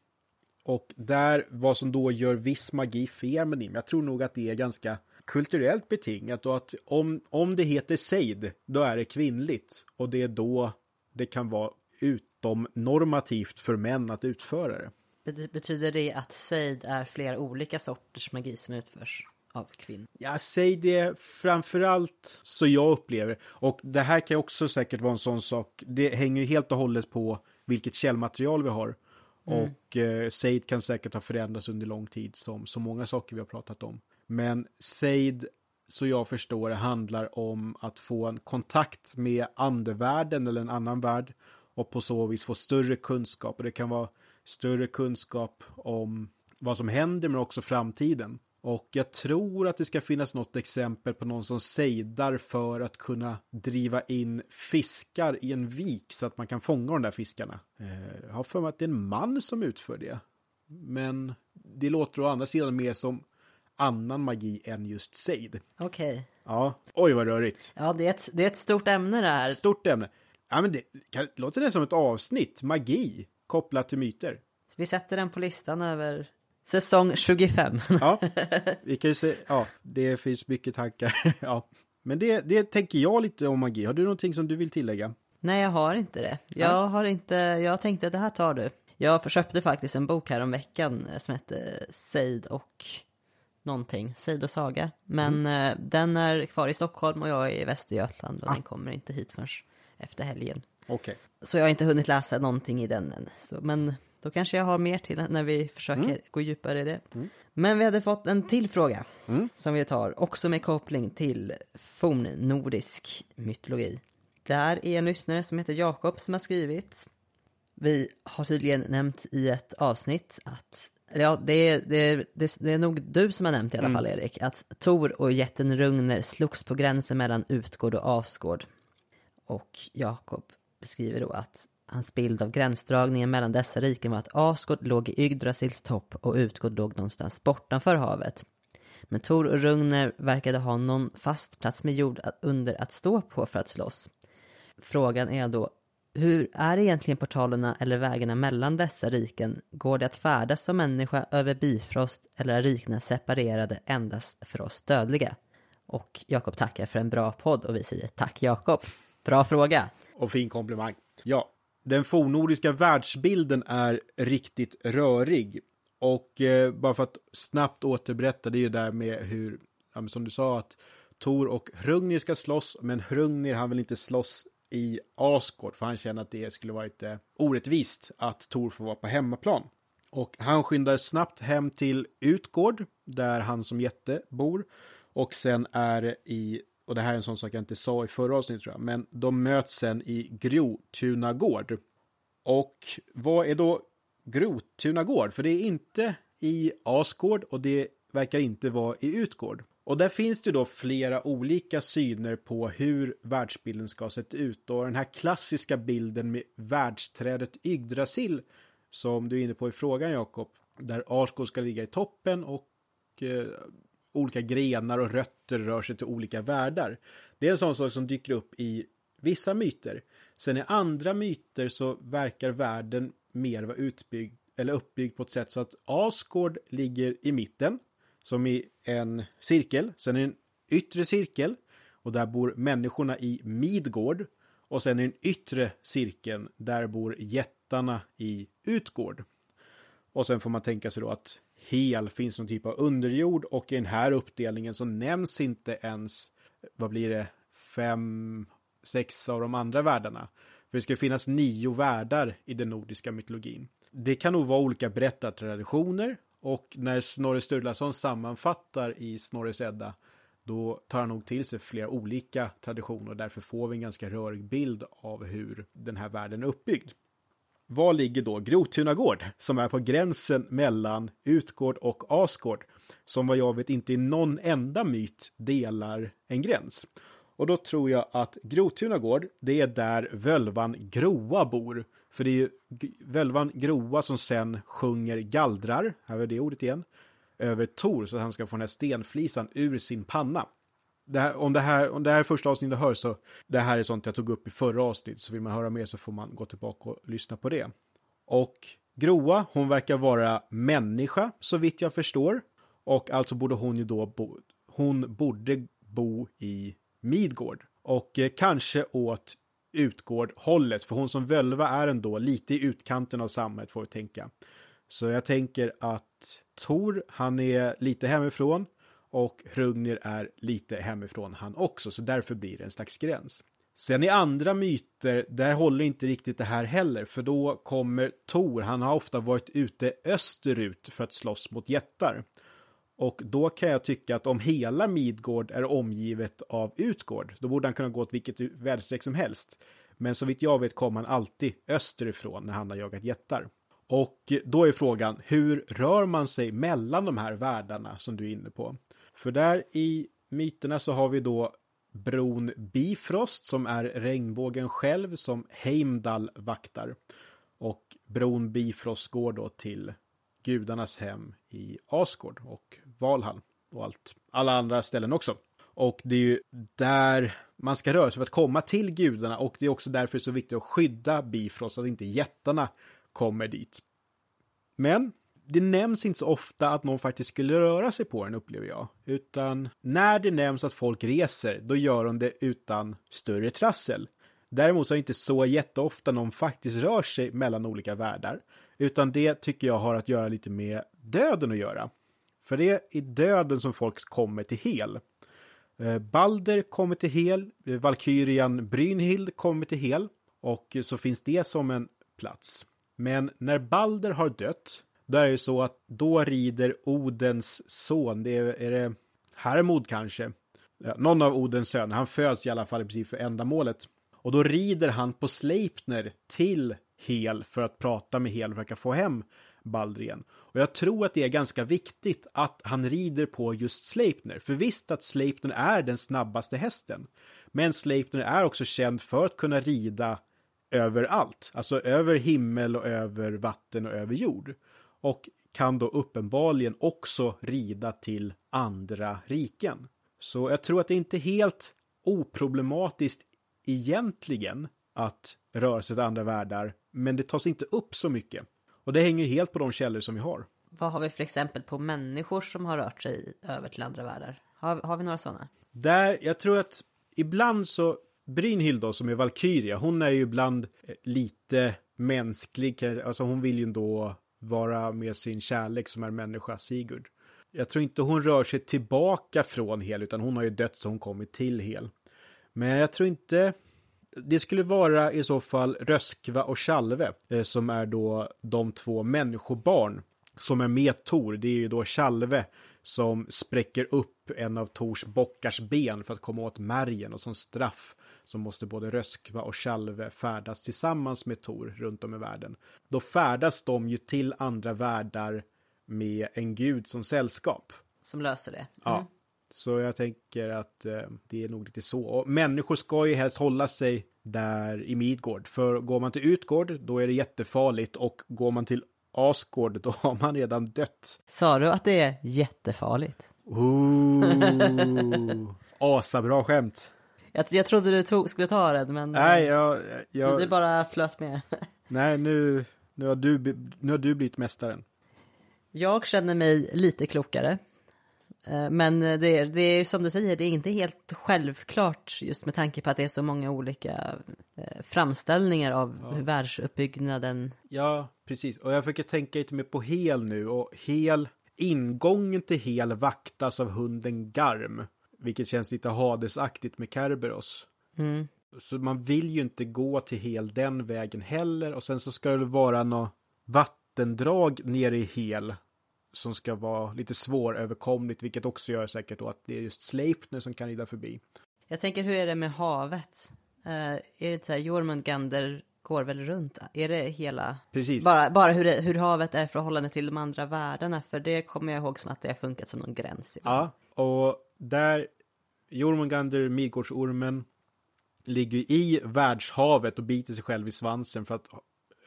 Och där, vad som då gör viss magi feminin, jag tror nog att det är ganska kulturellt betingat och att om, om det heter sejd, då är det kvinnligt. Och det är då det kan vara utom normativt för män att utföra det. Betyder det att sejd är flera olika sorters magi som utförs av kvinnor? Ja, säg det framförallt så jag upplever Och det här kan också säkert vara en sån sak. Det hänger ju helt och hållet på vilket källmaterial vi har. Mm. Och eh, Seid kan säkert ha förändrats under lång tid som så många saker vi har pratat om. Men Seid, så jag förstår det, handlar om att få en kontakt med andevärlden eller en annan värld och på så vis få större kunskap. Och det kan vara större kunskap om vad som händer men också framtiden. Och jag tror att det ska finnas något exempel på någon som sejdar för att kunna driva in fiskar i en vik så att man kan fånga de där fiskarna. Eh, jag har för mig att det är en man som utför det. Men det låter å andra sidan mer som annan magi än just sejd. Okej. Okay. Ja, oj vad rörigt. Ja, det är, ett, det är ett stort ämne det här. Stort ämne. Ja, men det kan, låter det som ett avsnitt, magi kopplat till myter. Vi sätter den på listan över säsong 25. ja, vi kan ju se, ja, det finns mycket tankar. ja. Men det, det tänker jag lite om magi. Har du någonting som du vill tillägga? Nej, jag har inte det. Jag ja. har inte, jag tänkte att det här tar du. Jag köpte faktiskt en bok här om veckan som hette Seid och någonting, Seid och Saga. Men mm. eh, den är kvar i Stockholm och jag är i Västergötland och ah. den kommer inte hit förrän efter helgen. Okay. Så jag har inte hunnit läsa någonting i den än. Så, men då kanske jag har mer till när vi försöker mm. gå djupare i det. Mm. Men vi hade fått en till fråga mm. som vi tar, också med koppling till fornnordisk mytologi. Det här är en lyssnare som heter Jakob som har skrivit. Vi har tydligen nämnt i ett avsnitt att Ja, det det, det, det är nog du som har nämnt i alla mm. fall, Erik, att Tor och jätten Rungner slogs på gränsen mellan Utgård och Asgård. Och Jakob beskriver då att hans bild av gränsdragningen mellan dessa riken var att Asgård låg i Yggdrasils topp och Utgård låg någonstans bortanför havet. Men Tor och Rungner verkade ha någon fast plats med jord under att stå på för att slåss. Frågan är då, hur är egentligen portalerna eller vägarna mellan dessa riken? Går det att färdas som människa över Bifrost eller är rikena separerade endast för oss dödliga? Och Jakob tackar för en bra podd och vi säger tack Jakob. Bra fråga. Och fin komplimang. Ja, den fornnordiska världsbilden är riktigt rörig. Och eh, bara för att snabbt återberätta, det är ju där med hur, ja, som du sa, att Tor och Hrungnir ska slåss, men Hrungnir han vill inte slåss i Asgård, för han känner att det skulle vara lite orättvist att Tor får vara på hemmaplan. Och han skyndar snabbt hem till Utgård, där han som jätte bor. Och sen är i och det här är en sån sak jag inte sa i förra avsnittet tror jag, men de möts sen i Grotuna gård. Och vad är då Grotuna gård? För det är inte i Asgård och det verkar inte vara i Utgård. Och där finns det då flera olika syner på hur världsbilden ska se ut. Och den här klassiska bilden med världsträdet Yggdrasil som du är inne på i frågan Jakob, där Asgård ska ligga i toppen och eh, olika grenar och rötter rör sig till olika världar. Det är en sån sak som dyker upp i vissa myter. Sen i andra myter så verkar världen mer vara utbyggd eller uppbyggd på ett sätt så att Asgård ligger i mitten som i en cirkel. Sen är det en yttre cirkel och där bor människorna i Midgård. Och sen i den yttre cirkeln, där bor jättarna i Utgård. Och sen får man tänka sig då att Hel finns någon typ av underjord och i den här uppdelningen så nämns inte ens, vad blir det, fem, sex av de andra världarna. För det ska finnas nio världar i den nordiska mytologin. Det kan nog vara olika berättartraditioner och när Snorre Sturlason sammanfattar i Snorres Edda då tar han nog till sig flera olika traditioner och därför får vi en ganska rörig bild av hur den här världen är uppbyggd. Var ligger då Grotunagård som är på gränsen mellan Utgård och Asgård som vad jag vet inte i någon enda myt delar en gräns. Och då tror jag att Grotunagård, det är där völvan Groa bor. För det är ju völvan Groa som sen sjunger gallrar, här är det ordet igen, över Tor så att han ska få den här stenflisan ur sin panna. Det här, om, det här, om det här är första avsnittet du hör så det här är sånt jag tog upp i förra avsnittet så vill man höra mer så får man gå tillbaka och lyssna på det. Och Groa, hon verkar vara människa så vitt jag förstår. Och alltså borde hon ju då bo, hon borde bo i Midgård. Och eh, kanske åt Utgård-hållet, för hon som völva är ändå lite i utkanten av samhället får vi tänka. Så jag tänker att Tor, han är lite hemifrån och Hrungnir är lite hemifrån han också, så därför blir det en slags gräns. Sen i andra myter, där håller inte riktigt det här heller, för då kommer Tor, han har ofta varit ute österut för att slåss mot jättar. Och då kan jag tycka att om hela Midgård är omgivet av Utgård, då borde han kunna gå åt vilket väderstreck som helst. Men så vitt jag vet kommer han alltid österifrån när han har jagat jättar. Och då är frågan, hur rör man sig mellan de här världarna som du är inne på? För där i myterna så har vi då bron Bifrost som är regnbågen själv som Heimdall vaktar. Och bron Bifrost går då till gudarnas hem i Asgård och Valhall och allt, alla andra ställen också. Och det är ju där man ska röra sig för att komma till gudarna och det är också därför det är så viktigt att skydda Bifrost så att inte jättarna kommer dit. Men det nämns inte så ofta att någon faktiskt skulle röra sig på den upplever jag. Utan när det nämns att folk reser, då gör de det utan större trassel. Däremot så är det inte så jätteofta någon faktiskt rör sig mellan olika världar. Utan det tycker jag har att göra lite med döden att göra. För det är i döden som folk kommer till hel. Eh, Balder kommer till hel, eh, Valkyrian Brynhild kommer till hel och så finns det som en plats. Men när Balder har dött, då är det så att då rider Odens son, det är, är det Hermod kanske, ja, någon av Odens söner, han föds i alla fall i princip för ändamålet. Och då rider han på Sleipner till Hel för att prata med Hel och försöka få hem Baldrien. Och jag tror att det är ganska viktigt att han rider på just Sleipner. För visst att Sleipner är den snabbaste hästen. Men Sleipner är också känd för att kunna rida överallt. Alltså över himmel och över vatten och över jord. Och kan då uppenbarligen också rida till andra riken. Så jag tror att det inte är helt oproblematiskt egentligen att röra sig till andra världar, men det tas inte upp så mycket. Och det hänger helt på de källor som vi har. Vad har vi för exempel på människor som har rört sig över till andra världar? Har, har vi några sådana? Där, jag tror att ibland så, Brynhild då, som är Valkyria, hon är ju ibland eh, lite mänsklig, alltså hon vill ju ändå vara med sin kärlek som är människa, Sigurd. Jag tror inte hon rör sig tillbaka från Hel, utan hon har ju dött så hon kommit till Hel. Men jag tror inte det skulle vara i så fall Röskva och Chalve eh, som är då de två människobarn som är med Tor. Det är ju då Chalve som spräcker upp en av Tors bockars ben för att komma åt märgen och som straff så måste både Röskva och Chalve färdas tillsammans med Tor runt om i världen. Då färdas de ju till andra världar med en gud som sällskap. Som löser det. Mm. Ja. Så jag tänker att eh, det är nog lite så. Och människor ska ju helst hålla sig där i Midgård. För går man till Utgård, då är det jättefarligt. Och går man till Asgård, då har man redan dött. Sa du att det är jättefarligt? Ooh, asabra skämt. Jag, jag trodde du tog, skulle ta den, men Nej, jag... jag det bara flöt med. nej, nu, nu, har du, nu har du blivit mästaren. Jag känner mig lite klokare. Eh, Men det är, det är som du säger, det är inte helt självklart just med tanke på att det är så många olika eh, framställningar av hur världsuppbyggnaden. Ja, precis. Och jag försöker tänka lite mer på Hel nu. Och Hel, ingången till Hel vaktas av hunden Garm. Vilket känns lite Hadesaktigt med Kerberos. Mm. Så man vill ju inte gå till Hel den vägen heller. Och sen så ska det vara något vattendrag nere i Hel. Som ska vara lite svåröverkomligt. Vilket också gör säkert då att det är just Sleipner som kan rida förbi. Jag tänker, hur är det med havet? Eh, är det inte så här, Jormungandr går väl runt? Är det hela... Precis. Bara, bara hur, det, hur havet är i förhållande till de andra världarna, för det kommer jag ihåg som att det har funkat som någon gräns. Ja, och där Jormungandr, Midgårdsormen, ligger i världshavet och biter sig själv i svansen för att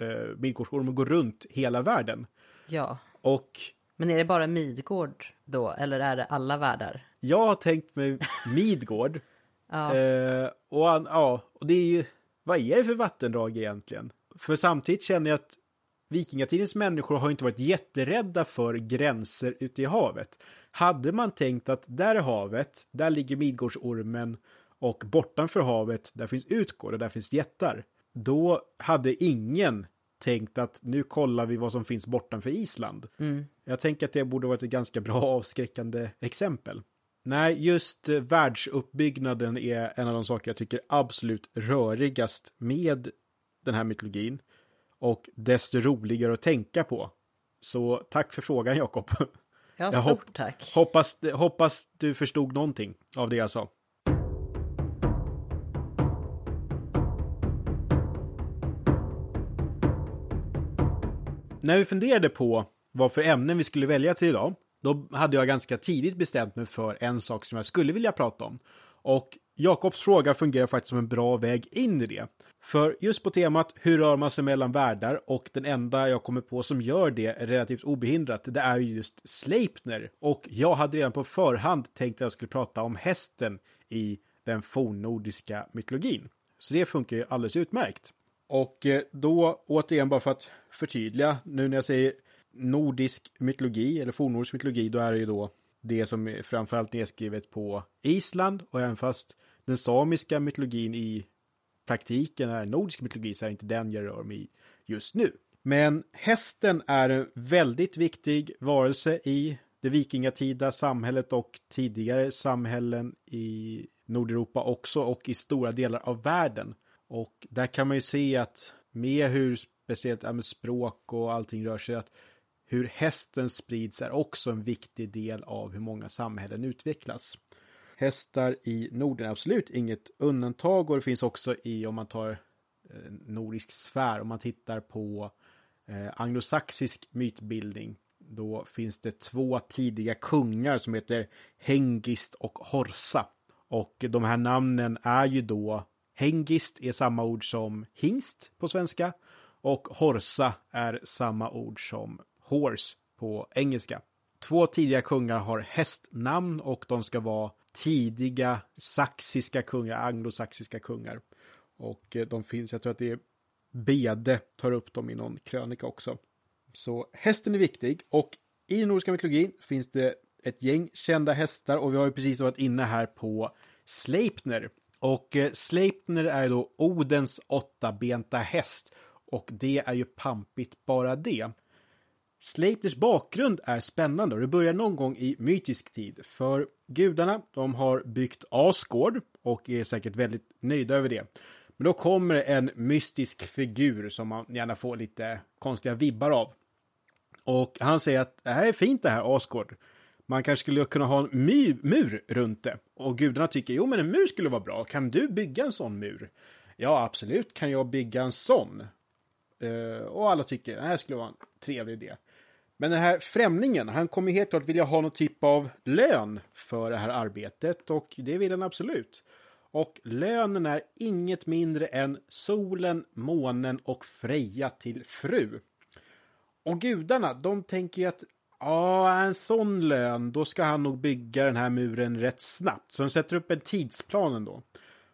uh, Midgårdsormen går runt hela världen. ja. Och Men är det bara Midgård då, eller är det alla världar? jag har tänkt mig Midgård. Ja. Eh, och, han, ja, och det är ju, vad är det för vattendrag egentligen? För samtidigt känner jag att vikingatidens människor har inte varit jätterädda för gränser ute i havet. Hade man tänkt att där är havet, där ligger Midgårdsormen och bortanför havet, där finns Utgård och där finns jättar. Då hade ingen tänkt att nu kollar vi vad som finns bortanför Island. Mm. Jag tänker att det borde varit ett ganska bra avskräckande exempel. Nej, just eh, världsuppbyggnaden är en av de saker jag tycker absolut rörigast med den här mytologin. Och desto roligare att tänka på. Så tack för frågan Jakob. Ja, Jag stort hopp- tack. Hoppas, hoppas du förstod någonting av det jag sa. När vi funderade på vad för ämnen vi skulle välja till idag, då hade jag ganska tidigt bestämt mig för en sak som jag skulle vilja prata om. Och Jakobs fråga fungerar faktiskt som en bra väg in i det. För just på temat hur rör man sig mellan världar och den enda jag kommer på som gör det relativt obehindrat, det är ju just Sleipner. Och jag hade redan på förhand tänkt att jag skulle prata om hästen i den fornnordiska mytologin. Så det funkar ju alldeles utmärkt. Och eh, då återigen bara för att förtydliga, nu när jag säger nordisk mytologi eller fornnordisk mytologi, då är det ju då det som är framförallt nedskrivet på Island och även fast den samiska mytologin i praktiken är nordisk mytologi så är det inte den jag rör mig i just nu. Men hästen är en väldigt viktig varelse i det vikingatida samhället och tidigare samhällen i Nordeuropa också och i stora delar av världen. Och där kan man ju se att med hur speciellt ja, med språk och allting rör sig, att hur hästen sprids är också en viktig del av hur många samhällen utvecklas. Hästar i Norden är absolut inget undantag och det finns också i, om man tar eh, nordisk sfär, om man tittar på eh, anglosaxisk mytbildning, då finns det två tidiga kungar som heter Hengist och Horsa. Och de här namnen är ju då, Hengist är samma ord som hingst på svenska och Horsa är samma ord som horse på engelska. Två tidiga kungar har hästnamn och de ska vara tidiga saxiska kungar, anglosaxiska kungar. Och eh, de finns, jag tror att det är Bede tar upp dem i någon krönika också. Så hästen är viktig och i nordiska mytologin finns det ett gäng kända hästar och vi har ju precis varit inne här på Sleipner. Och eh, Sleipner är då Odens åttabenta häst och det är ju pampigt bara det. Sleipners bakgrund är spännande och det börjar någon gång i mytisk tid. För gudarna, de har byggt Asgård och är säkert väldigt nöjda över det. Men då kommer en mystisk figur som man gärna får lite konstiga vibbar av. Och han säger att det här är fint det här Asgård. Man kanske skulle kunna ha en mur runt det. Och gudarna tycker, jo men en mur skulle vara bra. Kan du bygga en sån mur? Ja, absolut kan jag bygga en sån. Eh, och alla tycker, det här skulle vara en trevlig idé. Men den här främlingen, han kommer helt klart vilja ha någon typ av lön för det här arbetet och det vill han absolut. Och lönen är inget mindre än solen, månen och Freja till fru. Och gudarna, de tänker ju att ja, en sån lön, då ska han nog bygga den här muren rätt snabbt. Så de sätter upp en tidsplan ändå.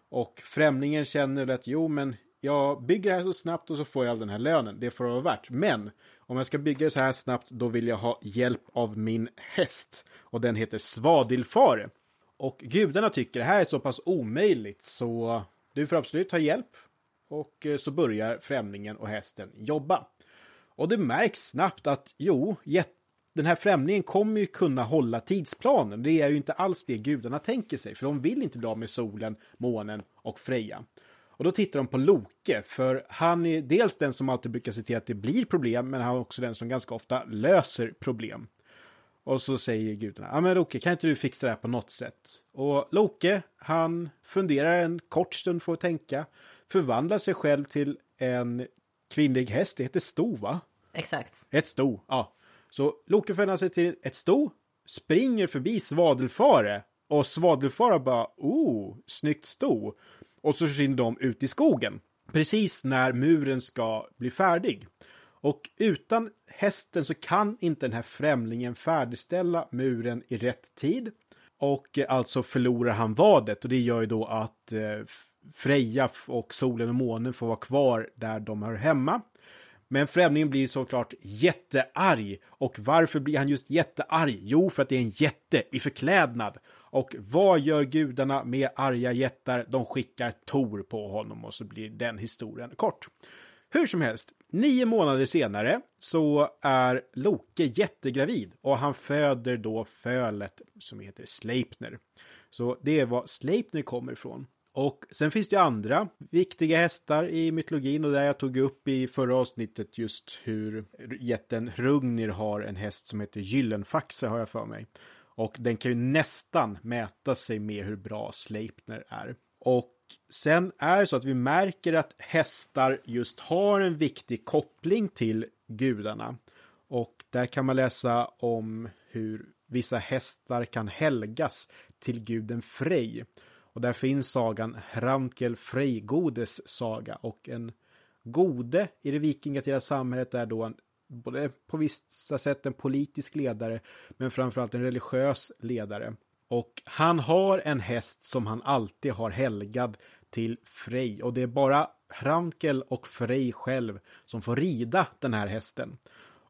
Och främlingen känner att jo, men jag bygger det här så snabbt och så får jag all den här lönen. Det får det vara värt. Men om jag ska bygga det så här snabbt, då vill jag ha hjälp av min häst. Och den heter Svadilfare. Och gudarna tycker det här är så pass omöjligt så du får absolut ha hjälp. Och eh, så börjar främlingen och hästen jobba. Och det märks snabbt att jo, den här främlingen kommer ju kunna hålla tidsplanen. Det är ju inte alls det gudarna tänker sig, för de vill inte bli av med solen, månen och Freja. Och då tittar de på Loke, för han är dels den som alltid brukar se till att det blir problem, men han är också den som ganska ofta löser problem. Och så säger gudarna, ja men Loke, kan inte du fixa det här på något sätt? Och Loke, han funderar en kort stund för att tänka, förvandlar sig själv till en kvinnlig häst, det heter sto va? Exakt. Ett sto, ja. Så Loke förvandlar sig till ett sto, springer förbi Svadelfare och Svadelfare bara, oh, snyggt sto. Och så försvinner de ut i skogen. Precis när muren ska bli färdig. Och utan hästen så kan inte den här främlingen färdigställa muren i rätt tid. Och eh, alltså förlorar han vadet och det gör ju då att eh, Freja och solen och månen får vara kvar där de hör hemma. Men främlingen blir såklart jättearg. Och varför blir han just jättearg? Jo, för att det är en jätte i förklädnad. Och vad gör gudarna med arga jättar? De skickar Tor på honom och så blir den historien kort. Hur som helst, nio månader senare så är Loke jättegravid och han föder då fölet som heter Sleipner. Så det är vad Sleipner kommer ifrån. Och sen finns det ju andra viktiga hästar i mytologin och där jag tog upp i förra avsnittet just hur jätten Rugnir har en häst som heter Gyllenfaxe har jag för mig. Och den kan ju nästan mäta sig med hur bra Sleipner är. Och sen är det så att vi märker att hästar just har en viktig koppling till gudarna. Och där kan man läsa om hur vissa hästar kan helgas till guden Frej. Och där finns sagan Hramkel Frejgodes saga och en gode i det vikingatida samhället är då en både på vissa sätt en politisk ledare men framförallt en religiös ledare. Och han har en häst som han alltid har helgad till Frej och det är bara Hramkel och Frej själv som får rida den här hästen.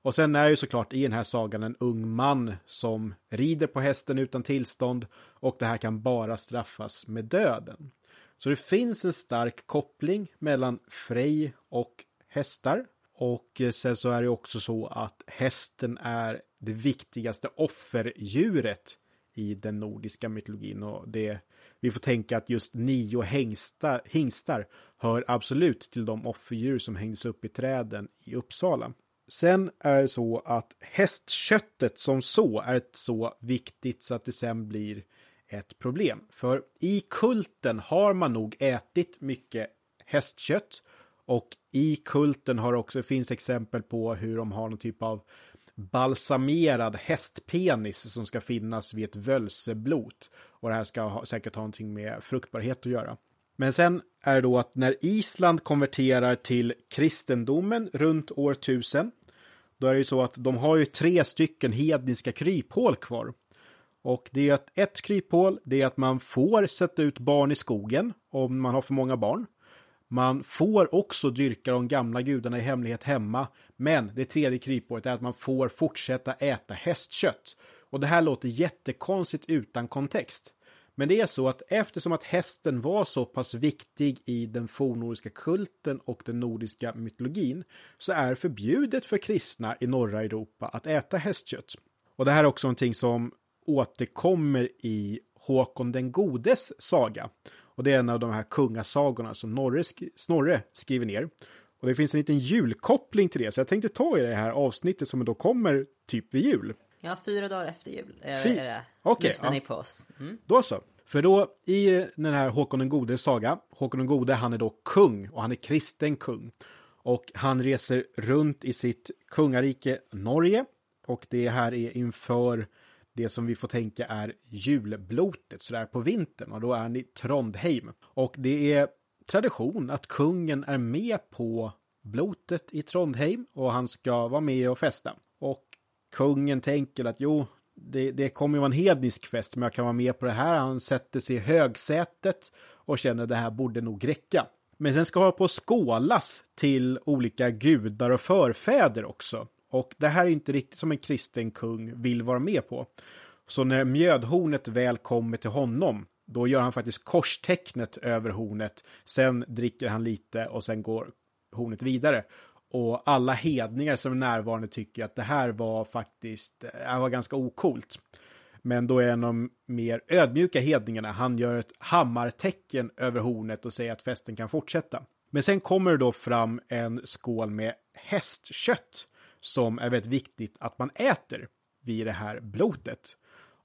Och sen är ju såklart i den här sagan en ung man som rider på hästen utan tillstånd och det här kan bara straffas med döden. Så det finns en stark koppling mellan Frej och hästar. Och eh, sen så är det också så att hästen är det viktigaste offerdjuret i den nordiska mytologin och det vi får tänka att just nio hängstar, hingstar hör absolut till de offerdjur som hängdes upp i träden i Uppsala. Sen är det så att hästköttet som så är så viktigt så att det sen blir ett problem. För i kulten har man nog ätit mycket hästkött och i kulten har också finns exempel på hur de har någon typ av balsamerad hästpenis som ska finnas vid ett völseblot. Och det här ska ha, säkert ha någonting med fruktbarhet att göra. Men sen är det då att när Island konverterar till kristendomen runt år 1000 då är det ju så att de har ju tre stycken hedniska kryphål kvar. Och det är att ett kryphål, det är att man får sätta ut barn i skogen om man har för många barn. Man får också dyrka de gamla gudarna i hemlighet hemma. Men det tredje kryphålet är att man får fortsätta äta hästkött. Och det här låter jättekonstigt utan kontext. Men det är så att eftersom att hästen var så pass viktig i den fornnordiska kulten och den nordiska mytologin så är förbjudet för kristna i norra Europa att äta hästkött. Och det här är också någonting som återkommer i Håkon den godes saga. Och det är en av de här kungasagorna som Norre, sk Snorre skriver ner. Och det finns en liten julkoppling till det, så jag tänkte ta i det här avsnittet som då kommer typ vid jul. Ja, fyra dagar efter jul är, Fy... är det. Okay, Lyssnar ja. ni på oss? Mm. Då så. För då i den här Håkon den gode saga, Håkon den gode han är då kung och han är kristen kung. Och han reser runt i sitt kungarike Norge Och det här är inför det som vi får tänka är julblotet, sådär på vintern. Och då är han i Trondheim. Och det är tradition att kungen är med på blotet i Trondheim och han ska vara med och festa. Och kungen tänker att jo, det, det kommer ju vara en hednisk fest, men jag kan vara med på det här. Han sätter sig i högsätet och känner att det här borde nog räcka. Men sen ska hålla på skålas till olika gudar och förfäder också. Och det här är inte riktigt som en kristen kung vill vara med på. Så när mjödhornet väl kommer till honom, då gör han faktiskt korstecknet över hornet. Sen dricker han lite och sen går hornet vidare. Och alla hedningar som är närvarande tycker att det här var faktiskt, eh, det var ganska okult. Men då är en av de mer ödmjuka hedningarna, han gör ett hammartecken över hornet och säger att festen kan fortsätta. Men sen kommer det då fram en skål med hästkött som är väldigt viktigt att man äter vid det här blotet.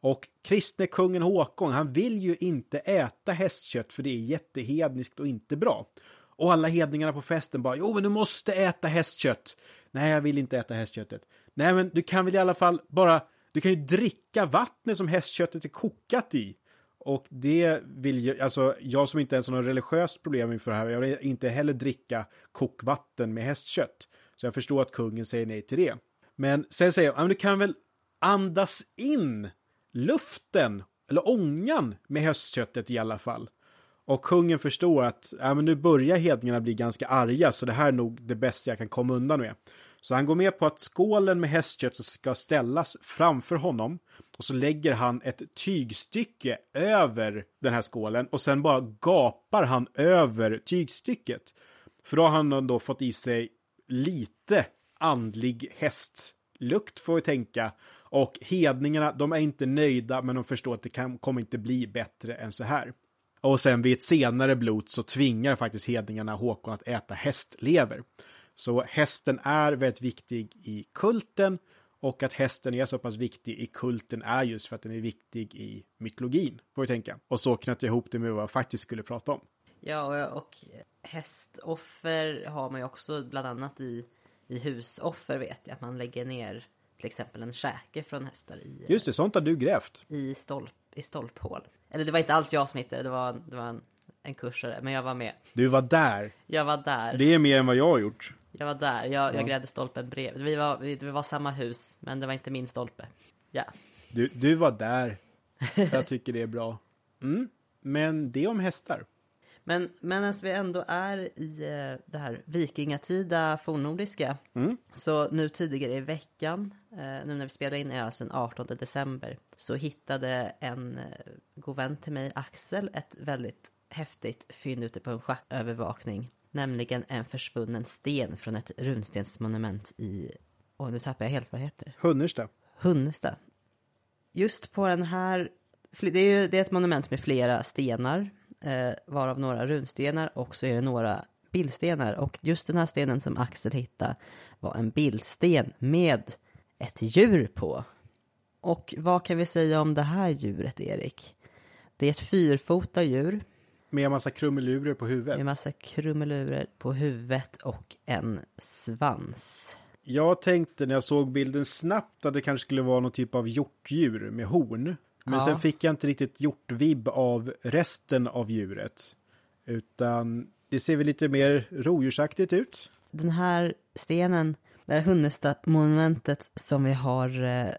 Och kristne kungen Håkon, han vill ju inte äta hästkött för det är jättehedniskt och inte bra. Och alla hedningarna på festen bara, jo men du måste äta hästkött. Nej, jag vill inte äta hästköttet. Nej, men du kan väl i alla fall bara, du kan ju dricka vattnet som hästköttet är kokat i. Och det vill jag, alltså jag som inte ens har något religiöst problem inför det här, jag vill inte heller dricka kokvatten med hästkött. Så jag förstår att kungen säger nej till det. Men sen säger jag, du kan väl andas in luften, eller ångan med hästköttet i alla fall. Och kungen förstår att ja, men nu börjar hedningarna bli ganska arga, så det här är nog det bästa jag kan komma undan med. Så han går med på att skålen med hästkött ska ställas framför honom och så lägger han ett tygstycke över den här skålen och sen bara gapar han över tygstycket. För då har han då fått i sig lite andlig hästlukt får vi tänka. Och hedningarna, de är inte nöjda men de förstår att det kan, kommer inte bli bättre än så här. Och sen vid ett senare blot så tvingar faktiskt hedningarna Håkon att äta hästlever. Så hästen är väldigt viktig i kulten och att hästen är så pass viktig i kulten är just för att den är viktig i mytologin, får vi tänka. Och så knöt jag ihop det med vad jag faktiskt skulle prata om. Ja, och hästoffer har man ju också bland annat i, i husoffer vet jag. Att man lägger ner till exempel en käke från hästar i... Just det, sånt har du grävt. I, stolp, i stolphål. Eller det var inte alls jag som hittade det, var, det var en, en kursare, men jag var med. Du var där. Jag var där. Det är mer än vad jag har gjort. Jag var där, jag, jag grävde stolpen bredvid. Vi var, vi, vi var samma hus, men det var inte min stolpe. Ja. Du, du var där. Jag tycker det är bra. Mm. Men det om hästar. Men medan vi ändå är i eh, det här vikingatida fornnordiska, mm. så nu tidigare i veckan, eh, nu när vi spelar in är alltså den 18 december, så hittade en eh, god vän till mig, Axel, ett väldigt häftigt fynd ute på en schackövervakning. Nämligen en försvunnen sten från ett runstensmonument i, och nu tappar jag helt vad det heter. Hunnersta. Hunnesta. Just på den här, det är ju det är ett monument med flera stenar eh, varav några runstenar och så är det några bildstenar. Och just den här stenen som Axel hittade var en bildsten med ett djur på. Och vad kan vi säga om det här djuret, Erik? Det är ett fyrfota djur. Med en massa krumelurer på huvudet. Med en massa krumelurer på huvudet och en svans. Jag tänkte när jag såg bilden snabbt att det kanske skulle vara någon typ av hjortdjur med horn. Men ja. sen fick jag inte riktigt gjort vibb av resten av djuret. Utan det ser väl lite mer rovdjursaktigt ut. Den här stenen, det här Hunnestad-monumentet som vi har eh,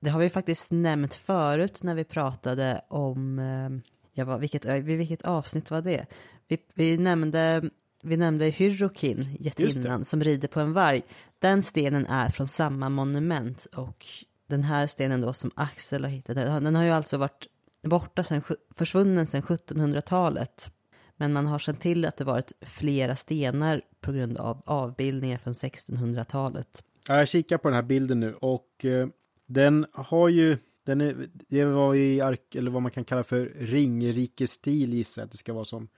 det har vi faktiskt nämnt förut när vi pratade om, eh, ja, vilket, vilket avsnitt var det? Vi, vi nämnde, vi nämnde Hyrokin, jättinnan, som rider på en varg. Den stenen är från samma monument och den här stenen då som Axel har hittat, den har ju alltså varit borta sen, försvunnen sedan 1700-talet. Men man har känt till att det varit flera stenar på grund av avbildningar från 1600-talet. Ja, jag kikar på den här bilden nu och eh, den har ju, den är, det var i ark, eller vad man kan kalla för ringrikestil gissar jag att det ska vara som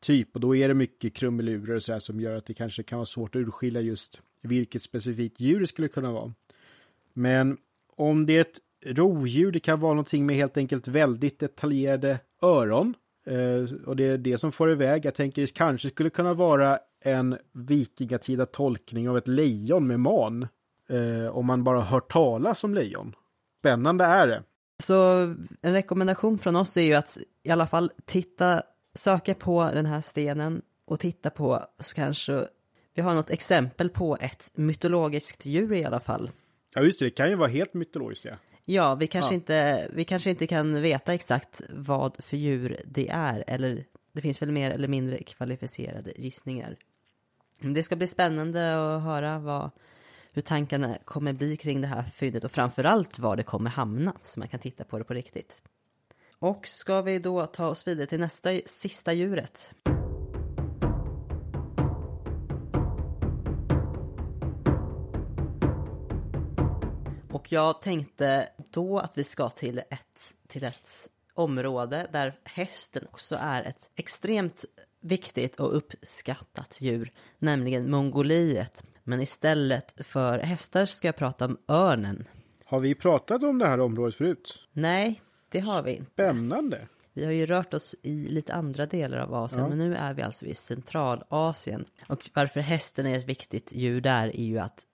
typ. Och då är det mycket krumelurer och sådär som gör att det kanske kan vara svårt att urskilja just vilket specifikt djur det skulle kunna vara. Men om det är ett rovdjur, det kan vara någonting med helt enkelt väldigt detaljerade öron. Eh, och det är det som får iväg. Jag tänker det kanske skulle kunna vara en vikingatida tolkning av ett lejon med man. eh, om man bara hört talas om lejon. Spännande är det. Så en rekommendation från oss är ju att i alla fall titta, söka på den här stenen och titta på så kanske vi har något exempel på ett mytologiskt djur i alla fall. Ja, just det. Det kan ju vara helt mytologiskt, ja. Ja, vi kanske, Ja. Inte, vi kanske inte kan veta exakt vad för djur det är, eller det finns väl mer eller mindre kvalificerade gissningar. Men Det ska bli spännande att höra vad, hur tankarna kommer bli kring det här fyndet och framförallt var det kommer hamna, så man kan titta på det på riktigt. Och ska vi då ta oss vidare till nästa, sista djuret? Och jag tänkte då att vi ska till ett, till ett område där hästen också är ett extremt viktigt och uppskattat djur, nämligen Mongoliet. Men istället för hästar ska jag prata om örnen. Har vi pratat om det här området förut? Nej, det har vi inte. Spännande. Vi har ju rört oss i lite andra delar av Asien, Ja. men nu är vi alltså i Centralasien. Och varför hästen är ett viktigt djur där är ju att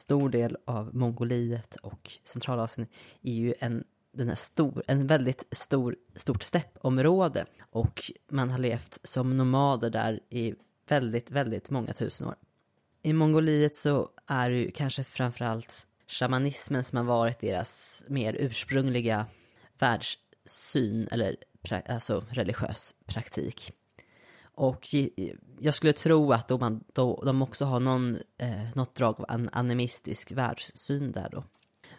stor del av Mongoliet och Centralasien är ju en, den här stor, en väldigt stor, stort steppområde. Och man har levt som nomader där i väldigt, väldigt många tusen år. I Mongoliet så är det ju kanske framförallt shamanismen som har varit deras mer ursprungliga världssyn eller pra- alltså religiös praktik. Och jag skulle tro att de, man, då, de också har någon, eh, något drag av en animistisk världssyn där då.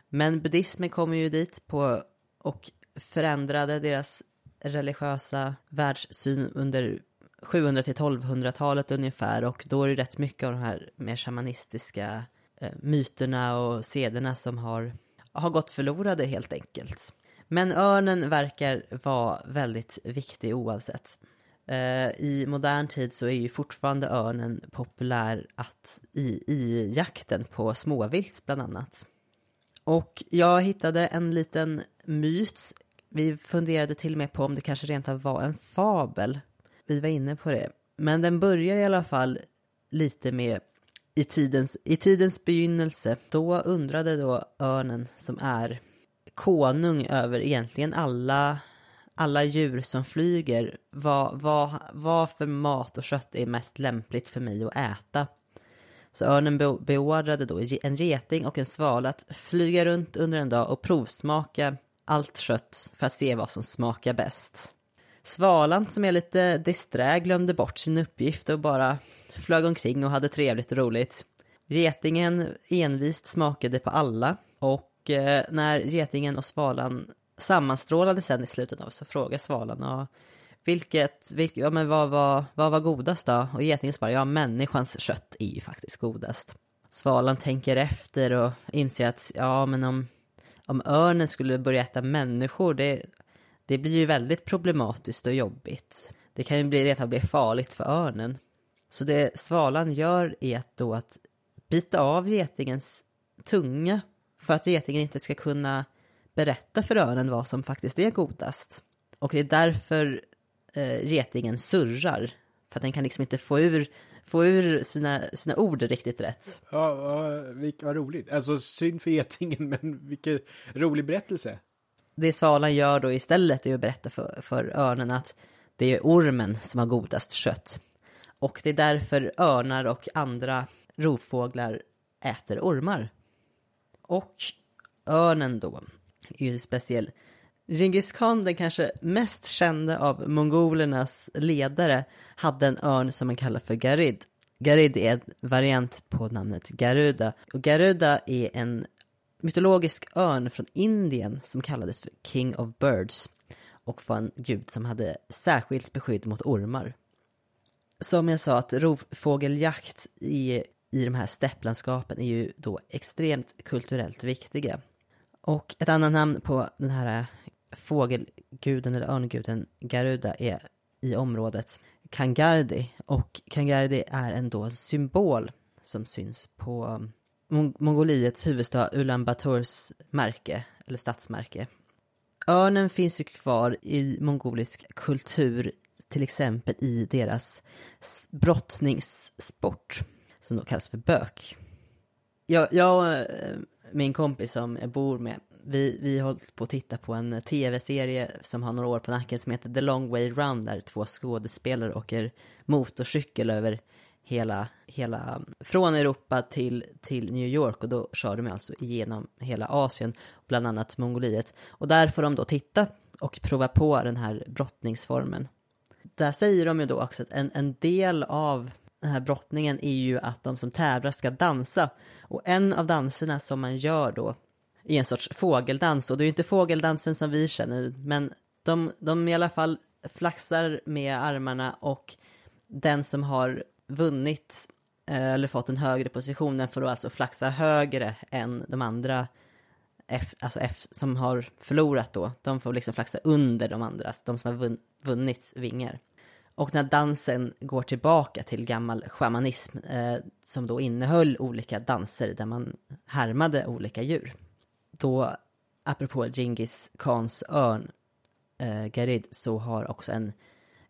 Men buddhismen kom ju dit på och förändrade deras religiösa världssyn under 700 till 1200-talet ungefär och då är det rätt mycket av de här mer shamanistiska eh, myterna och sederna som har, har gått förlorade helt enkelt. Men örnen verkar vara väldigt viktig oavsett. Eh, I modern tid så är ju fortfarande örnen populär att i, i jakten på småvilt bland annat. Och jag hittade en liten myt. Vi funderade till och med på om det kanske rent av var en fabel. Vi var inne på det. Men den börjar i alla fall lite med i tidens, i tidens begynnelse. Då undrade då örnen som är konung över egentligen alla, alla djur som flyger vad, vad, vad för mat och kött är mest lämpligt för mig att äta. Så örnen be- beordrade då en geting och en svala att flyga runt under en dag och provsmaka allt kött för att se vad som smakar bäst. Svalan som är lite disträ glömde bort sin uppgift och bara flög omkring och hade trevligt och roligt. Getingen envist smakade på alla och eh, när getingen och svalan sammanstrålade sen i slutet av så frågade svalan och vilket, vilket ja, men vad, var, vad var godast då? Och getingen svarade ja, människans kött är ju faktiskt godast. Svalan tänker efter och inser att ja, men om, om örnen skulle börja äta människor, det, det blir ju väldigt problematiskt och jobbigt. Det kan ju bli, rent av bli farligt för örnen. Så det svalan gör är att då att bita av getingens tunga för att getingen inte ska kunna berätta för örnen vad som faktiskt är godast. Och det är därför eh, getingen surrar. För att den kan liksom inte få ur, få ur sina, sina ord riktigt rätt. Ja, vilk- vad roligt. Alltså synd för getingen, men vilken rolig berättelse. Det svalan gör då istället är att berätta för, för örnen att det är ormen som har godast kött. Och det är därför örnar och andra rovfåglar äter ormar. Och örnen då är ju speciell. Genghis khan, den kanske mest kände av mongolernas ledare, hade en örn som man kallar för Garid. Garid är en variant på namnet Garuda. Och Garuda är en mytologisk örn från Indien som kallades för King of Birds och var en gud som hade särskilt beskydd mot ormar. Som jag sa, att rovfågeljakt i, i de här stepplandskapen är ju då extremt kulturellt viktiga. Och ett annat namn på den här eh, fågelguden eller örnguden Garuda är i området Kangardi. Och Kangardi är en då symbol som syns på mm, Mong- Mongoliets huvudstad Ulan Bators märke, eller stadsmärke. Örnen finns ju kvar i mongolisk kultur, till exempel i deras brottningssport, som då kallas för bök. Jag, jag eh, min kompis som jag bor med, vi, vi har hållit på att titta på en tv-serie som har några år på nacken som heter The Long Way Round där två skådespelare åker motorcykel över hela, hela, från Europa till, till New York och då kör de alltså igenom hela Asien, bland annat Mongoliet. Och där får de då titta och prova på den här brottningsformen. Där säger de ju då också att en, en del av den här brottningen är ju att de som tävlar ska dansa. Och en av danserna som man gör då är en sorts fågeldans. Och det är ju inte fågeldansen som vi känner, men de, de i alla fall flaxar med armarna och den som har vunnit eh, eller fått en högre position, den får då alltså flaxa högre än de andra F, alltså F som har förlorat då. De får liksom flaxa under de andra, de som har vunnit vingar. Och när dansen går tillbaka till gammal shamanism eh, som då innehöll olika danser där man härmade olika djur. Då, apropå Genghis Khans örn, eh, Garid, så har också en,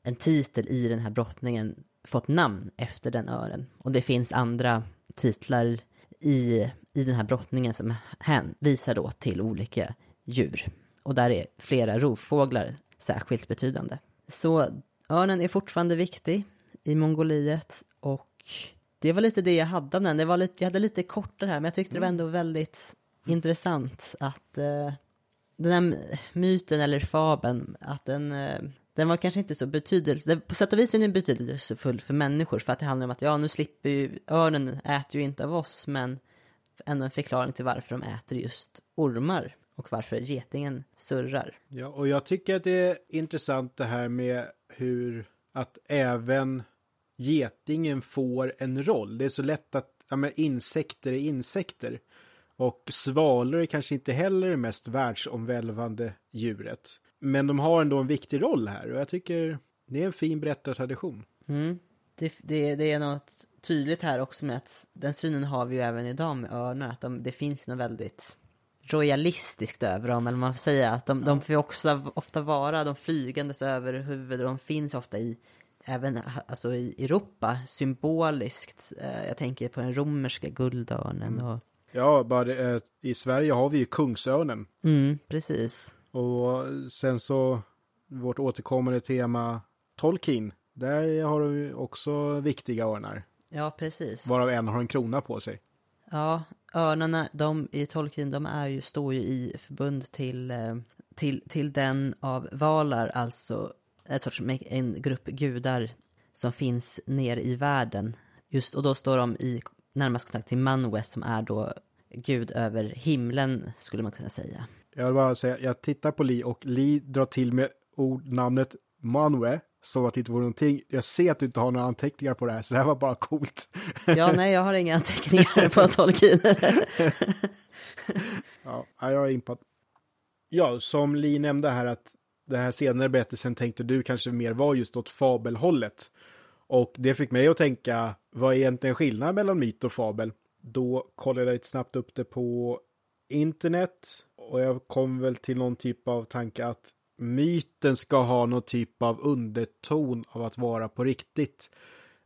en titel i den här brottningen fått namn efter den ören. Och det finns andra titlar i, i den här brottningen som hänvisar då till olika djur. Och där är flera rovfåglar särskilt betydande. Så örnen är fortfarande viktig i Mongoliet och det var lite det jag hade om den. Det var lite, jag hade lite kortare här, men jag tyckte det var ändå väldigt intressant att eh, den här myten eller fabeln, att den, eh, den var kanske inte så betydelsefull. På sätt och vis är den betydelsefull för människor för att det handlar om att ja, nu slipper ju örnen äter ju inte av oss, men ändå en förklaring till varför de äter just ormar och varför getingen surrar. Ja, och jag tycker att det är intressant det här med hur att även getingen får en roll. Det är så lätt att, ja men insekter är insekter. Och svalor är kanske inte heller det mest världsomvälvande djuret. Men de har ändå en viktig roll här och jag tycker det är en fin berättartradition. Mm. Det, det, det är något tydligt här också med att den synen har vi ju även idag med örnar, att de, det finns något väldigt royalistiskt över dem, eller man får säga att de, ja. de får också ofta vara de flygandes över huvudet, de finns ofta i även alltså i Europa symboliskt. Eh, jag tänker på den romerska guldörnen mm. och Ja, bara eh, i Sverige har vi ju kungsörnen. Mm, precis. Och sen så vårt återkommande tema Tolkien. Där har du också viktiga örnar. Ja, precis. Varav en har en krona på sig. Ja, örnarna, de i Tolkien, de är ju, står ju i förbund till, eh, till, till den av Valar, alltså en sorts, en grupp gudar som finns nere i världen. Just, och då står de i närmast kontakt till Manwes som är då gud över himlen, skulle man kunna säga. Jag vill bara säga, jag tittar på Li och Li drar till med ordnamnet Manwe som att det inte vore någonting. Jag ser att du inte har några anteckningar på det här, så det här var bara coolt. Ja, nej, jag har inga anteckningar på Tolkien. ja, jag är impad. Ja, som Li nämnde här att det här senare berättelsen tänkte du kanske mer var just åt fabelhållet. Och det fick mig att tänka, vad är egentligen skillnaden mellan myt och fabel? Då kollade jag lite snabbt upp det på internet och jag kom väl till någon typ av tanke att myten ska ha någon typ av underton av att vara på riktigt.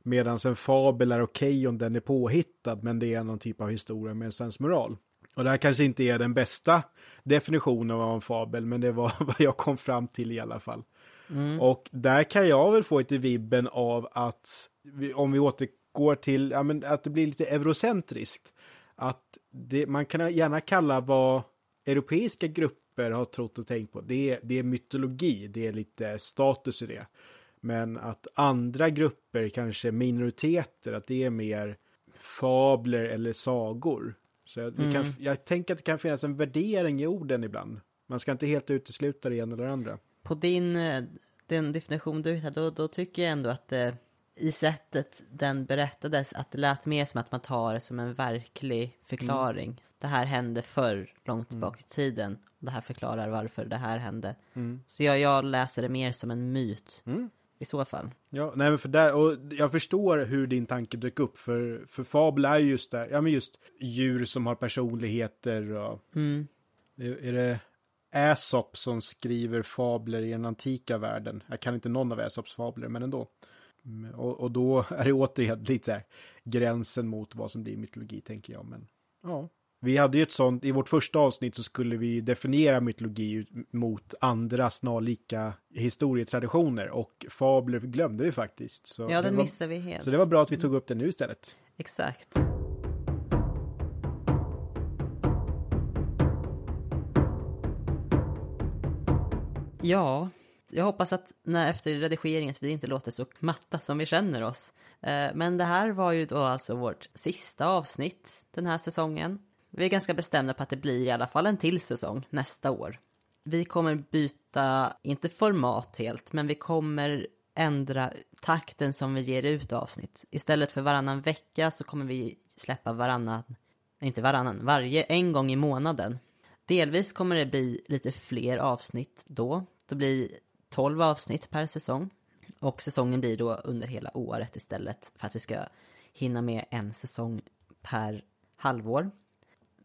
Medan en fabel är okej okay om den är påhittad, men det är någon typ av historia med en sensmoral. Och det här kanske inte är den bästa definitionen av en fabel, men det var vad jag kom fram till i alla fall. Mm. Och där kan jag väl få lite vibben av att, om vi återgår till, ja, att det blir lite eurocentriskt. Att det, man kan gärna kalla vad europeiska grupper har trott och tänkt på, det är, det är mytologi, det är lite status i det. Men att andra grupper, kanske minoriteter, att det är mer fabler eller sagor. Så jag, mm. kan, jag tänker att det kan finnas en värdering i orden ibland. Man ska inte helt utesluta det ena eller det andra. På din eh, den definition du hittade, då, då tycker jag ändå att det, i sättet den berättades, att det lät mer som att man tar det som en verklig förklaring. Mm. Det här hände förr, långt mm. bak i tiden. Det här förklarar varför det här hände. Mm. Så jag, jag läser det mer som en myt. Mm. I så fall. Ja, nej men för där, och jag förstår hur din tanke dök upp, för, för fabel är just det, ja men just djur som har personligheter och... Mm. Är, är det Aesop som skriver fabler i den antika världen. Jag kan inte någon av Aesops fabler, men ändå. Och, och då är det återigen lite så här gränsen mot vad som blir mytologi, tänker jag. Men Ja. Vi hade ju ett sånt, i vårt första avsnitt så skulle vi definiera mytologi mot andra snarlika historietraditioner och fabler glömde vi faktiskt. Så Ja, den var, missar vi helt. Så det var bra att vi tog upp det nu istället. Exakt. Ja, jag hoppas att när, efter redigeringen att vi inte låter så matta som vi känner oss. Eh, Men det här var ju då alltså vårt sista avsnitt den här säsongen. Vi är ganska bestämda på att det blir i alla fall en till säsong nästa år. Vi kommer byta, inte format helt, men vi kommer ändra takten som vi ger ut avsnitt. Istället för varannan vecka så kommer vi släppa varannan, inte varannan, varje, en gång i månaden. Delvis kommer det bli lite fler avsnitt då. Då blir 12 avsnitt per säsong. Och säsongen blir då under hela året istället för att vi ska hinna med en säsong per halvår.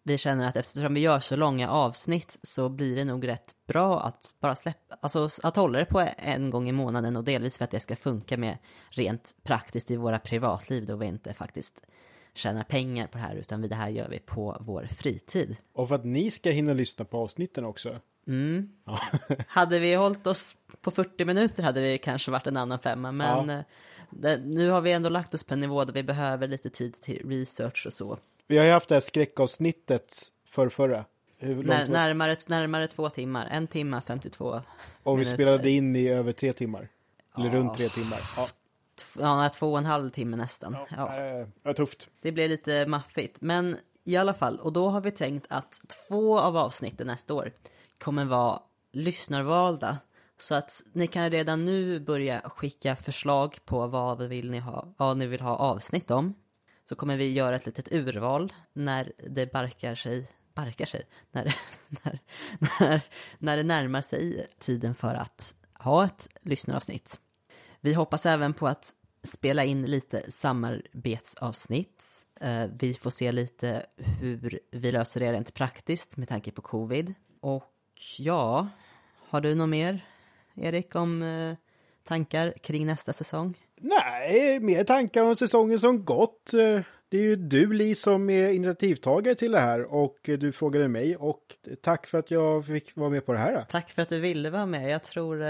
Vi känner att eftersom vi gör så långa avsnitt så blir det nog rätt bra att bara släppa, alltså att hålla det på en gång i månaden och delvis för att det ska funka med rent praktiskt i våra privatliv då vi inte faktiskt tjänar pengar på det här utan det här gör vi på vår fritid. Och för att ni ska hinna lyssna på avsnitten också. Mm. hade vi hållit oss på 40 minuter hade det kanske varit en annan femma men Ja. eh, det, nu har vi ändå lagt oss på en nivå där vi behöver lite tid till research och så. Vi har ju haft det här skräckavsnittet för förra. När, närmare, närmare två timmar, en timme 52. Och vi minuter. spelade in i över tre timmar. Eller Ja. runt tre timmar. Ja, Ja, två och en halv timme nästan. Ja, ja. ja tufft. det blir lite maffigt. Men i alla fall, och då har vi tänkt att två av avsnitten nästa år kommer vara lyssnarvalda. Så att ni kan redan nu börja skicka förslag på vad vill ni ha, vad ni vill ha avsnitt om. Så kommer vi göra ett litet urval när det barkar sig, barkar sig, när, när, när, när det närmar sig tiden för att ha ett lyssnaravsnitt. Vi hoppas även på att spela in lite samarbetsavsnitt. Eh, vi får se lite hur vi löser det rent praktiskt med tanke på covid. Och ja, har du något mer, Erik, om eh, tankar kring nästa säsong? Nej, mer tankar om säsongen som gått. Eh, Det är ju du, Li, som är initiativtagare till det här och du frågade mig och tack för att jag fick vara med på det här. Tack för att du ville vara med. Jag tror, eh,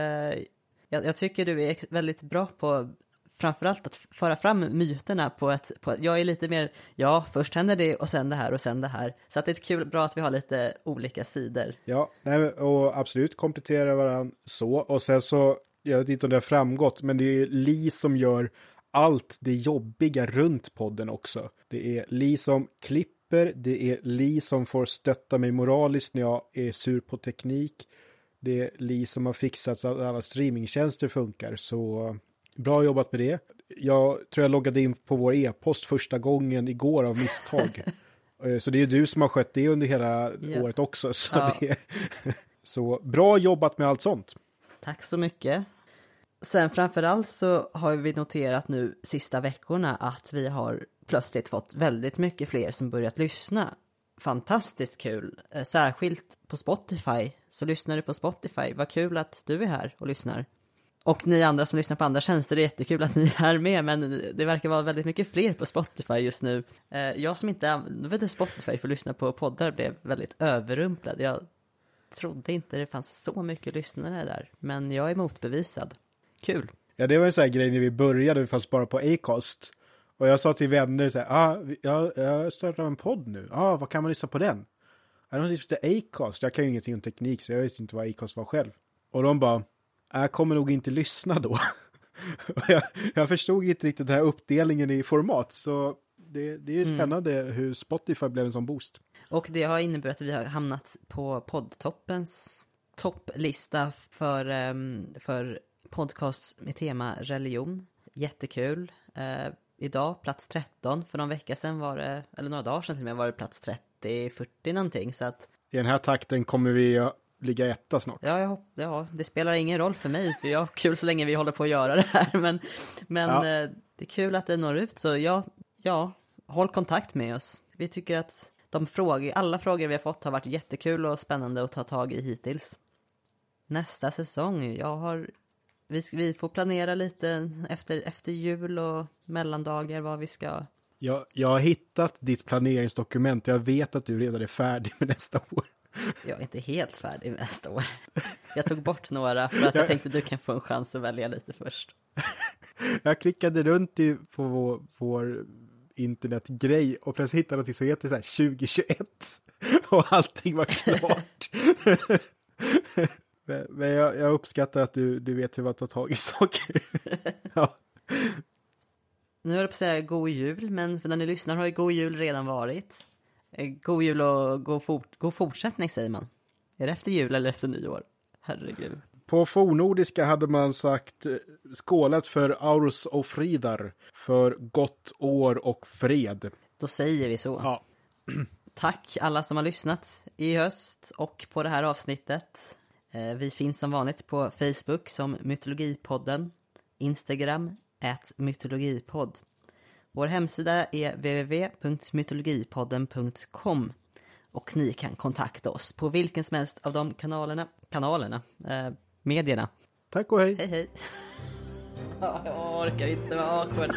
jag, jag tycker du är väldigt bra på framförallt att föra fram myterna på ett, på, jag är lite mer, ja, först händer det och sen det här och sen det här. Så att det är kul, bra att vi har lite olika sidor. Ja, nej, och absolut komplettera varandra så. Och sen så, jag vet inte om det har framgått, men det är Li som gör allt det jobbiga runt podden också. Det är Li som klipper, det är Li som får stötta mig moraliskt när jag är sur på teknik. Det är Li som har fixat så att alla streamingtjänster funkar, så bra jobbat med det. Jag tror jag loggade in på vår e-post första gången igår av misstag. Eh, Så det är du som har skött det under hela Ja. året också. Så, Ja. det, så bra jobbat med allt sånt. Tack så mycket. Sen framförallt så har vi noterat nu sista veckorna att vi har plötsligt fått väldigt mycket fler som börjat lyssna. Fantastiskt kul, Eh, särskilt på Spotify. Så lyssnar du på Spotify, vad kul att du är här och lyssnar. Och ni andra som lyssnar på andra tjänster, det är jättekul att ni är här med, men det verkar vara väldigt mycket fler på Spotify just nu. Eh, jag som inte använder Spotify för att lyssna på poddar blev väldigt överrumplad. Jag trodde inte det fanns så mycket lyssnare där, men jag är motbevisad. Kul. Ja, det var en sån här grej när vi började, vi fanns bara på Acast. Och jag sa till vänner så här, ah, jag, jag startar en podd nu. Ah, vad kan man lyssna på den? Ja, de heter Acast. Jag kan ju ingenting om teknik, så jag visste inte vad Acast var själv. Och de bara, jag kommer nog inte lyssna då. Jag, jag förstod inte riktigt den här uppdelningen i format, så det, det är ju spännande hur Spotify blev en sån boost. Och det har inneburit att vi har hamnat på poddtoppens topplista för, ehm, för podcasts med tema religion. Jättekul. Eh, idag plats 13, för någon vecka sedan var det, eller några dagar sedan till och med var det plats 30, 40 någonting. Så att I den här takten kommer vi ligga etta snart. Ja, jag, ja, det spelar ingen roll för mig, för jag har kul så länge vi håller på att göra det här. Men, men Ja. eh, det är kul att det når ut, så ja, ja, håll kontakt med oss. Vi tycker att de frågor, alla frågor vi har fått har varit jättekul och spännande att ta tag i hittills. Nästa säsong, jag har... Vi, vi får planera lite efter, efter jul och mellandagar vad vi ska Jag, jag har hittat ditt planeringsdokument jag vet att du redan är färdig med nästa år. Jag är inte helt färdig med nästa år. Jag tog bort några för att jag tänkte du kan få en chans att välja lite först. Jag klickade runt i, på vår, vår internetgrej och plötsligt hittade något som heter så här 2021 och allting var klart. men men jag, jag uppskattar att du, du vet hur man tar tag i saker. ja. Nu höll jag på att säga god jul, men för när ni lyssnar har ju god jul redan varit. Eh, God jul och god, fort, god fortsättning säger man. Är det efter jul eller efter nyår? Herregud. På fornordiska hade man sagt eh, skålat för Aurus och Fridar för gott år och fred. Då säger vi så. Ja, Tack alla som har lyssnat i höst och på det här avsnittet. Eh, Vi finns som vanligt på Facebook som Mytologipodden, Instagram, at mytologipodd. Vår hemsida är www.mytologipodden.com och ni kan kontakta oss på vilken som helst av de kanalerna, kanalerna, eh, medierna. tack och hej. Hej hej! Ja, Jag orkar inte vara awkward.